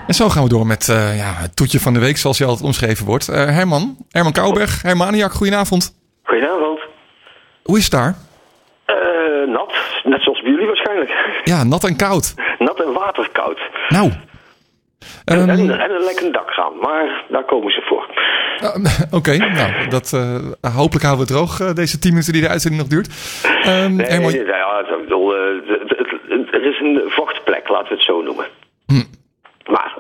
En zo gaan we door met eh, ja, het toetje van de week, zoals hij altijd omschreven wordt. Eh, Herman, Herman Kouwberg, Hermaniak, goedenavond. Goedenavond. Hoe is het daar? Eh, nat, net zoals bij jullie waarschijnlijk. Ja, nat en koud. [LAUGHS] Nat en waterkoud. Nou. En, Ehm, en, en een lekker dakgaan, maar daar komen ze voor. eh, [LAUGHS] Oké, nou, dat, hopelijk houden we het droog deze 10 minuten die de uitzending nog duurt. Ehm, Nee, Herman, nee, ja, ik bedoel, het, het- het- er is een wachtplek, laten we het zo noemen. Maar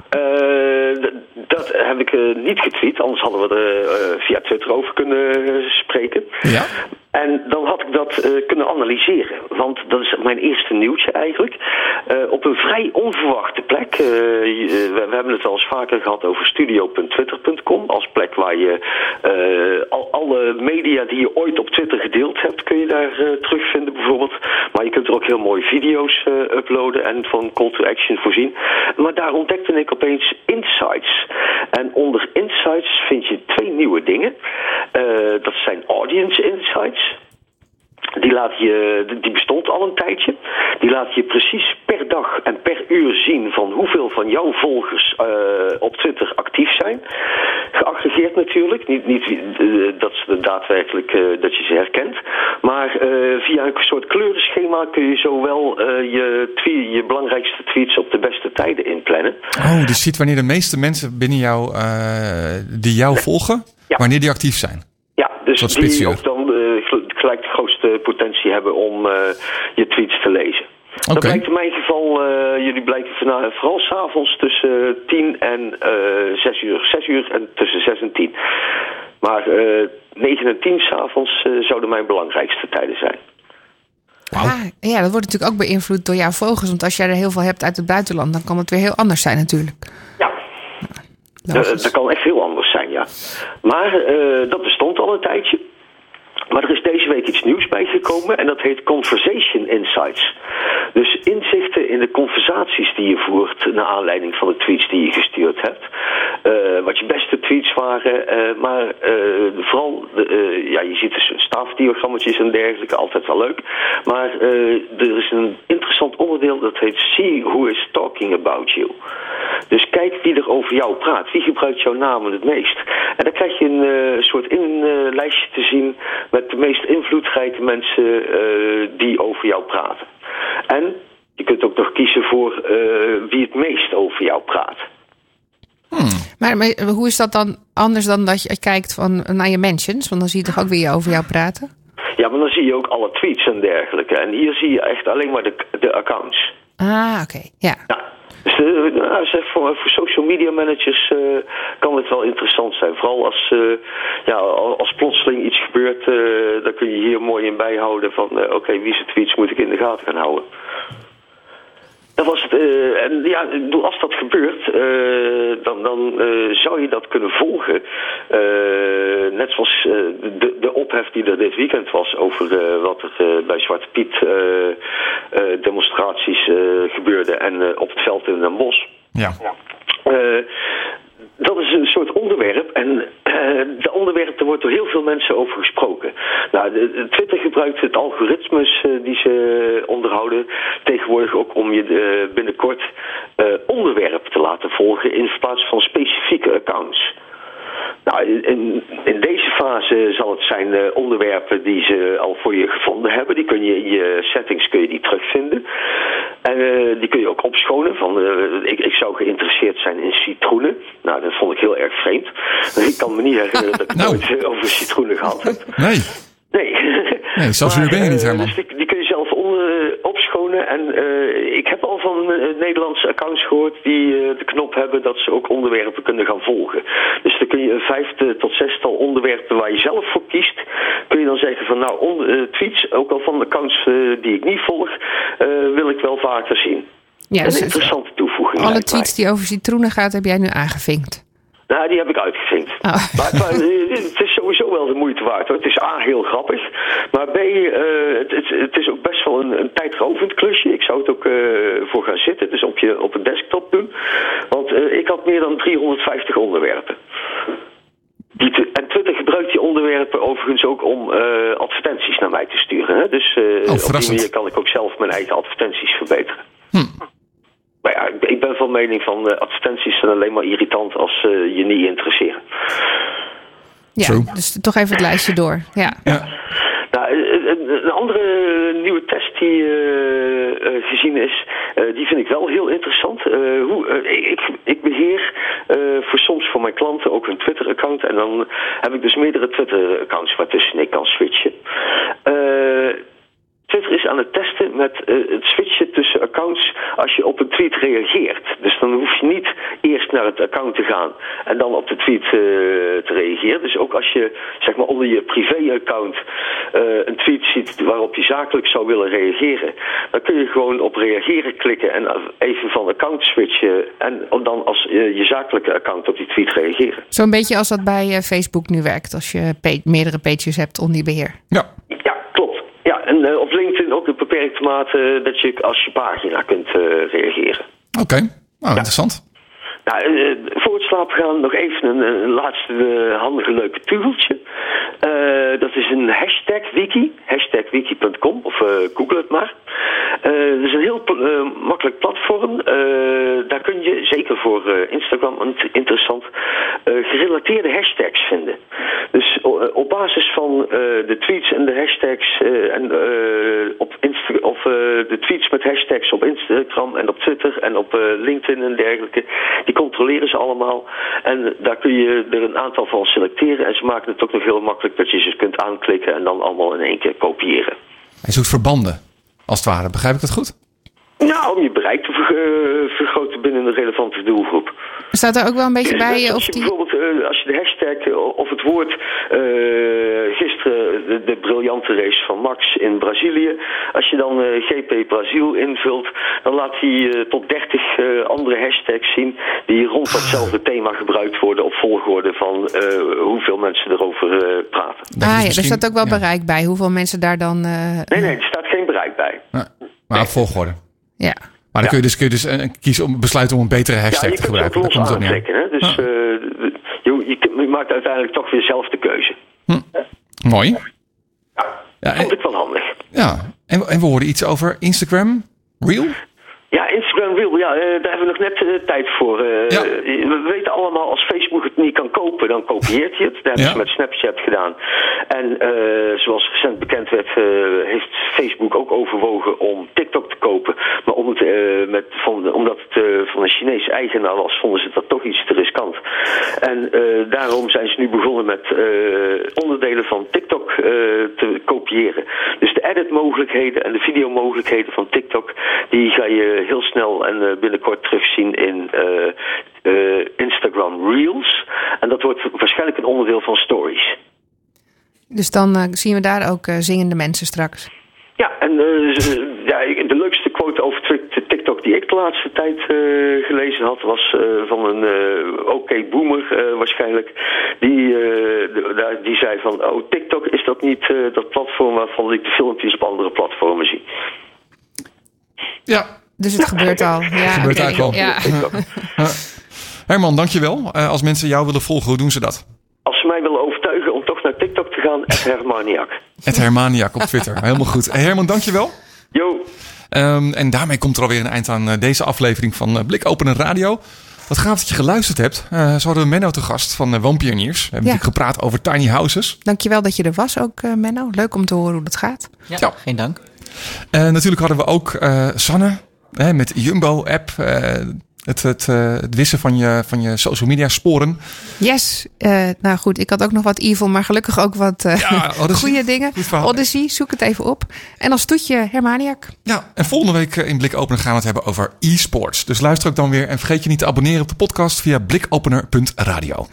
d- dat heb ik eh, niet getweet, anders hadden we er eh, via Twitter over kunnen spreken. Ja? En dan had ik dat eh, kunnen analyseren. Want dat is mijn eerste nieuwtje eigenlijk. Eh, op een vrij onverwachte plek. eh, we, hebben het wel eens vaker gehad over studio.twitter.com. Als plek waar je al, alle media die je ooit op Twitter gedeeld hebt, kun je daar terugvinden bijvoorbeeld. Maar je kunt er ook heel mooi video's uploaden en van call to action voorzien. Maar daar ontdekte ik opeens insights. En onder insights vind je twee nieuwe dingen. Dat zijn audience insights. Die, laat je, die bestond al een tijdje. Die laat je precies per dag en per uur zien van hoeveel van jouw volgers eh, op Twitter actief zijn. Geaggregeerd natuurlijk. Niet, niet eh, dat ze daadwerkelijk eh, dat je ze herkent. Maar via een soort kleurenschema kun je zowel je, tweet, je belangrijkste tweets op de beste tijden inplannen. Oh, dus je ziet wanneer de meeste mensen binnen jou, die jou volgen, wanneer die actief zijn. Ja, dus die ook dan gelijk de grootste potentie hebben om eh, je tweets te lezen. Dat Oké. blijkt in mijn geval, eh, jullie blijken vana- vooral s'avonds tussen 10 en eh 6 uur. 6 uur en tussen 6 en 10. Maar eh 9 en 10 s'avonds eh zouden mijn belangrijkste tijden zijn. Ah, ja, dat wordt natuurlijk ook beïnvloed door jouw vogels. Want als jij er heel veel hebt uit het buitenland, dan kan het weer heel anders zijn natuurlijk. Ja, Logisch. Eh, dat kan echt heel anders zijn, ja. Maar eh, dat bestond al een tijdje. Maar er is deze week iets nieuws bijgekomen en dat heet Conversation Insights. Dus inzichten in de conversaties die je voert naar aanleiding van de tweets die je gestuurd hebt. Eh, wat je beste tweets waren, eh, maar eh, vooral, ja, je ziet dus staafdiagrammetjes en dergelijke, altijd wel leuk. Maar er is een interessant onderdeel dat heet See Who is Talking About You. Dus kijk wie er over jou praat. Wie gebruikt jouw namen het meest? En dan krijg je een soort in, eh, lijstje te zien met de meest invloedrijke mensen eh, die over jou praten. En je kunt ook nog kiezen voor eh, wie het meest over jou praat. Maar, maar hoe is dat dan anders dan dat je kijkt van, naar je mentions? Want dan zie je toch ook wie over jou praten? Ja, maar dan zie je ook alle tweets en dergelijke. En hier zie je echt alleen maar de, de accounts. Ah, oké. Ja. Ja. Dus eh, nou, zeg, voor, voor social media managers eh, kan het wel interessant zijn. Vooral als, eh, ja, als plotseling iets gebeurt, dan kun je hier mooi in bijhouden van oké, wie zijn tweets moet ik in de gaten gaan houden. Dat was het. eh, en ja, als dat gebeurt, eh, dan, dan eh, zou je dat kunnen volgen. Net zoals de, de ophef die er dit weekend was over wat er bij Zwarte Piet demonstraties gebeurde en op het veld in Den Bosch. Ja. Eh, dat is een soort onderwerp en eh dat onderwerp, er wordt door heel veel mensen over gesproken. Nou, de, Twitter gebruikt het algoritmes eh, die ze onderhouden tegenwoordig ook om je eh, binnenkort onderwerp te laten volgen in plaats van specifieke accounts. Nou, in, in deze fase zal het zijn eh, onderwerpen die ze al voor je gevonden hebben. Die kun je in je settings kun je die terugvinden. En eh, die kun je ook opschonen. Van, eh, ik, ik zou geïnteresseerd zijn in citroenen. Nou, dat vond ik heel erg vreemd. [LAUGHS] Ik kan me niet herinneren dat ik [LAUGHS] Nou. over citroenen gehad heb. Nee. Nee. Nee, zelfs nu ben je niet, Herman. Dus die, die kun je zelf onder, opschonen. En ik heb al van Nederlandse accounts gehoord die eh, de knop hebben dat ze ook onderwerpen kunnen gaan volgen. Dus dan kun je een vijfde tot zestal onderwerpen waar je zelf voor kiest. Kun je dan zeggen van nou, on- eh, tweets, ook al van accounts eh, die ik niet volg, eh, wil ik wel vaker zien. ja een dus interessante toevoeging. alle tweets die over citroenen gaat, heb jij nu aangevinkt. Nou, die heb ik uitgevinkt. Oh. Maar eh, het is sowieso wel de moeite waard hoor. Het is A, heel grappig. Maar B, eh, het, het, het is ook best wel een, een tijdrovend klusje. Ik zou het ook eh, voor gaan zitten. Dus op, je, op een desktop doen. Want eh, ik had meer dan 350 onderwerpen. Die en Twitter gebruikt die onderwerpen overigens ook om advertenties naar mij te sturen. Hè? Dus eh, op die manier kan ik ook zelf mijn eigen advertenties verbeteren. Maar ja, ik, ben van mening van advertenties zijn alleen maar irritant als ze je niet interesseren. Ja, dus toch even het lijstje door. Ja. Nou, een- een, een andere nieuwe test die eh, eh, gezien is, eh, die vind ik wel heel interessant. Eh, hoe, eh, ik, ik beheer eh, voor soms voor mijn klanten ook een Twitter-account. En dan heb ik dus meerdere Twitter-accounts waartussen ik kan switchen. Twitter is aan het testen met eh, het switchen tussen accounts als je op een tweet reageert. Dus dan hoef je niet eerst naar het account te gaan en dan op de tweet eh, te reageren. Dus ook als je zeg maar onder je privé-account eh, een tweet ziet waarop je zakelijk zou willen reageren, dan kun je gewoon op reageren klikken en even van account switchen en dan als je zakelijke account op die tweet reageren. Zo'n beetje als dat bij Facebook nu werkt. Als je pa- meerdere pages hebt onder je beheer. Ja, beperkte mate dat je als je pagina kunt eh, reageren. oké. Nou, interessant. Nou, eh, voor het slapen gaan nog even een, een laatste eh, handige leuke tugeltje. Dat is een hashtag wiki, hashtagwiki.com of google het maar. Dat is een heel makkelijk platform. Daar kun je, zeker voor Instagram int- interessant, gerelateerde hashtags vinden. Dus op basis van eh, de tweets en de hashtags eh, en eh, op Insta of eh, de tweets met hashtags op Instagram en op Twitter en op eh, LinkedIn en dergelijke, die controleren ze allemaal. En daar kun je er een aantal van selecteren en ze maken het ook nog heel makkelijk dat je ze kunt aanklikken en dan allemaal in één keer kopiëren. Hij zoekt verbanden, als het ware. Begrijp ik dat goed? Nou, om je bereik te ver- eh, vergroten binnen een relevante doelgroep. Staat er ook wel een beetje bij Net eh, als of je die... bijvoorbeeld, eh, als je de hashtag eh, of woord eh, gisteren de, de briljante race van Max in Brazilië, als je dan eh, GP Brazil invult, dan laat hij eh, tot 30 eh, andere hashtags zien die rond datzelfde [LAUGHS] thema gebruikt worden op volgorde van eh, hoeveel mensen erover eh, praten. Dat is Ah ja, er misschien- staat ook wel ja. bereik bij. Hoeveel mensen daar dan... eh, Nee, nee, er staat geen bereik bij. Ja, maar op volgorde. Ja. Maar dan kun je dus, kun je dus kiezen om besluiten om een betere hashtag Ja, je te kunt gebruiken. het op neer. aanklikken. Hè? Dus eh, je, maakt uiteindelijk toch weer zelf de keuze. Mooi. Ja, Vond en, ik wel handig. ja. En, en we hoorden iets over Instagram. Reel? Ja, Instagram Reel, ja, eh, daar hebben we nog net eh, tijd voor. Eh, Ja. We weten allemaal, als Facebook het niet kan kopen, dan kopieert hij het. Dat hebben Ja. ze met Snapchat gedaan. En zoals recent bekend werd, heeft Facebook ook overwogen om TikTok te kopen. Maar omdat het eh, van een Chinese eigenaar was, vonden ze dat toch iets te riskant. En eh, daarom zijn ze nu begonnen met eh, onderdelen van TikTok te kopiëren. Dus de edit-mogelijkheden en de videomogelijkheden van TikTok, die ga je heel snel en binnenkort terugzien in Instagram Reels. En dat wordt waarschijnlijk een onderdeel van Stories. Dus dan zien we daar ook zingende mensen straks. Ja, en eh, z- ja, ik- de leukste quote over Twi- TikTok die ik de laatste tijd eh, gelezen had, was eh, van een eh oké boomer eh, waarschijnlijk. Die, eh, de- daar- die zei van, oh TikTok is dat niet eh, dat platform waarvan ik de filmpjes op andere platformen zie. Ja. Dus het gebeurt al. [LAUGHS] Ja, Gebeurt eigenlijk al. Ja. Herman, dankjewel. Eh als mensen jou willen volgen, hoe doen ze dat? Als ze mij willen overtuigen om toch naar TikTok te gaan, Ed Hermaniak. [LAUGHS] Het Hermaniak op Twitter. Helemaal goed. Herman, dankjewel. Yo, Ehm, en daarmee komt er alweer een eind aan eh, deze aflevering van uh, Blik Open Radio. Wat gaaf dat je geluisterd hebt. Eh zo hadden we Menno te gast van uh, Woonpioniers. We hebben Ja. natuurlijk gepraat over tiny houses. Dankjewel dat je er was ook, eh, Menno. Leuk om te horen hoe dat gaat. Ja, Ja. geen dank. Natuurlijk hadden we ook eh, Sanne hè, met Jumbo-app. Het, het, eh, het wissen van je, van je social media sporen. Yes. Eh, nou goed, ik had ook nog wat evil, maar gelukkig ook wat eh Ja, [LAUGHS] goede dingen. Odyssey, zoek het even op. En als toetje Hermaniak. Ja, en volgende week in Blik Opener gaan we het hebben over e-sports. Dus luister ook dan weer en vergeet je niet te abonneren op de podcast via blikopener.radio.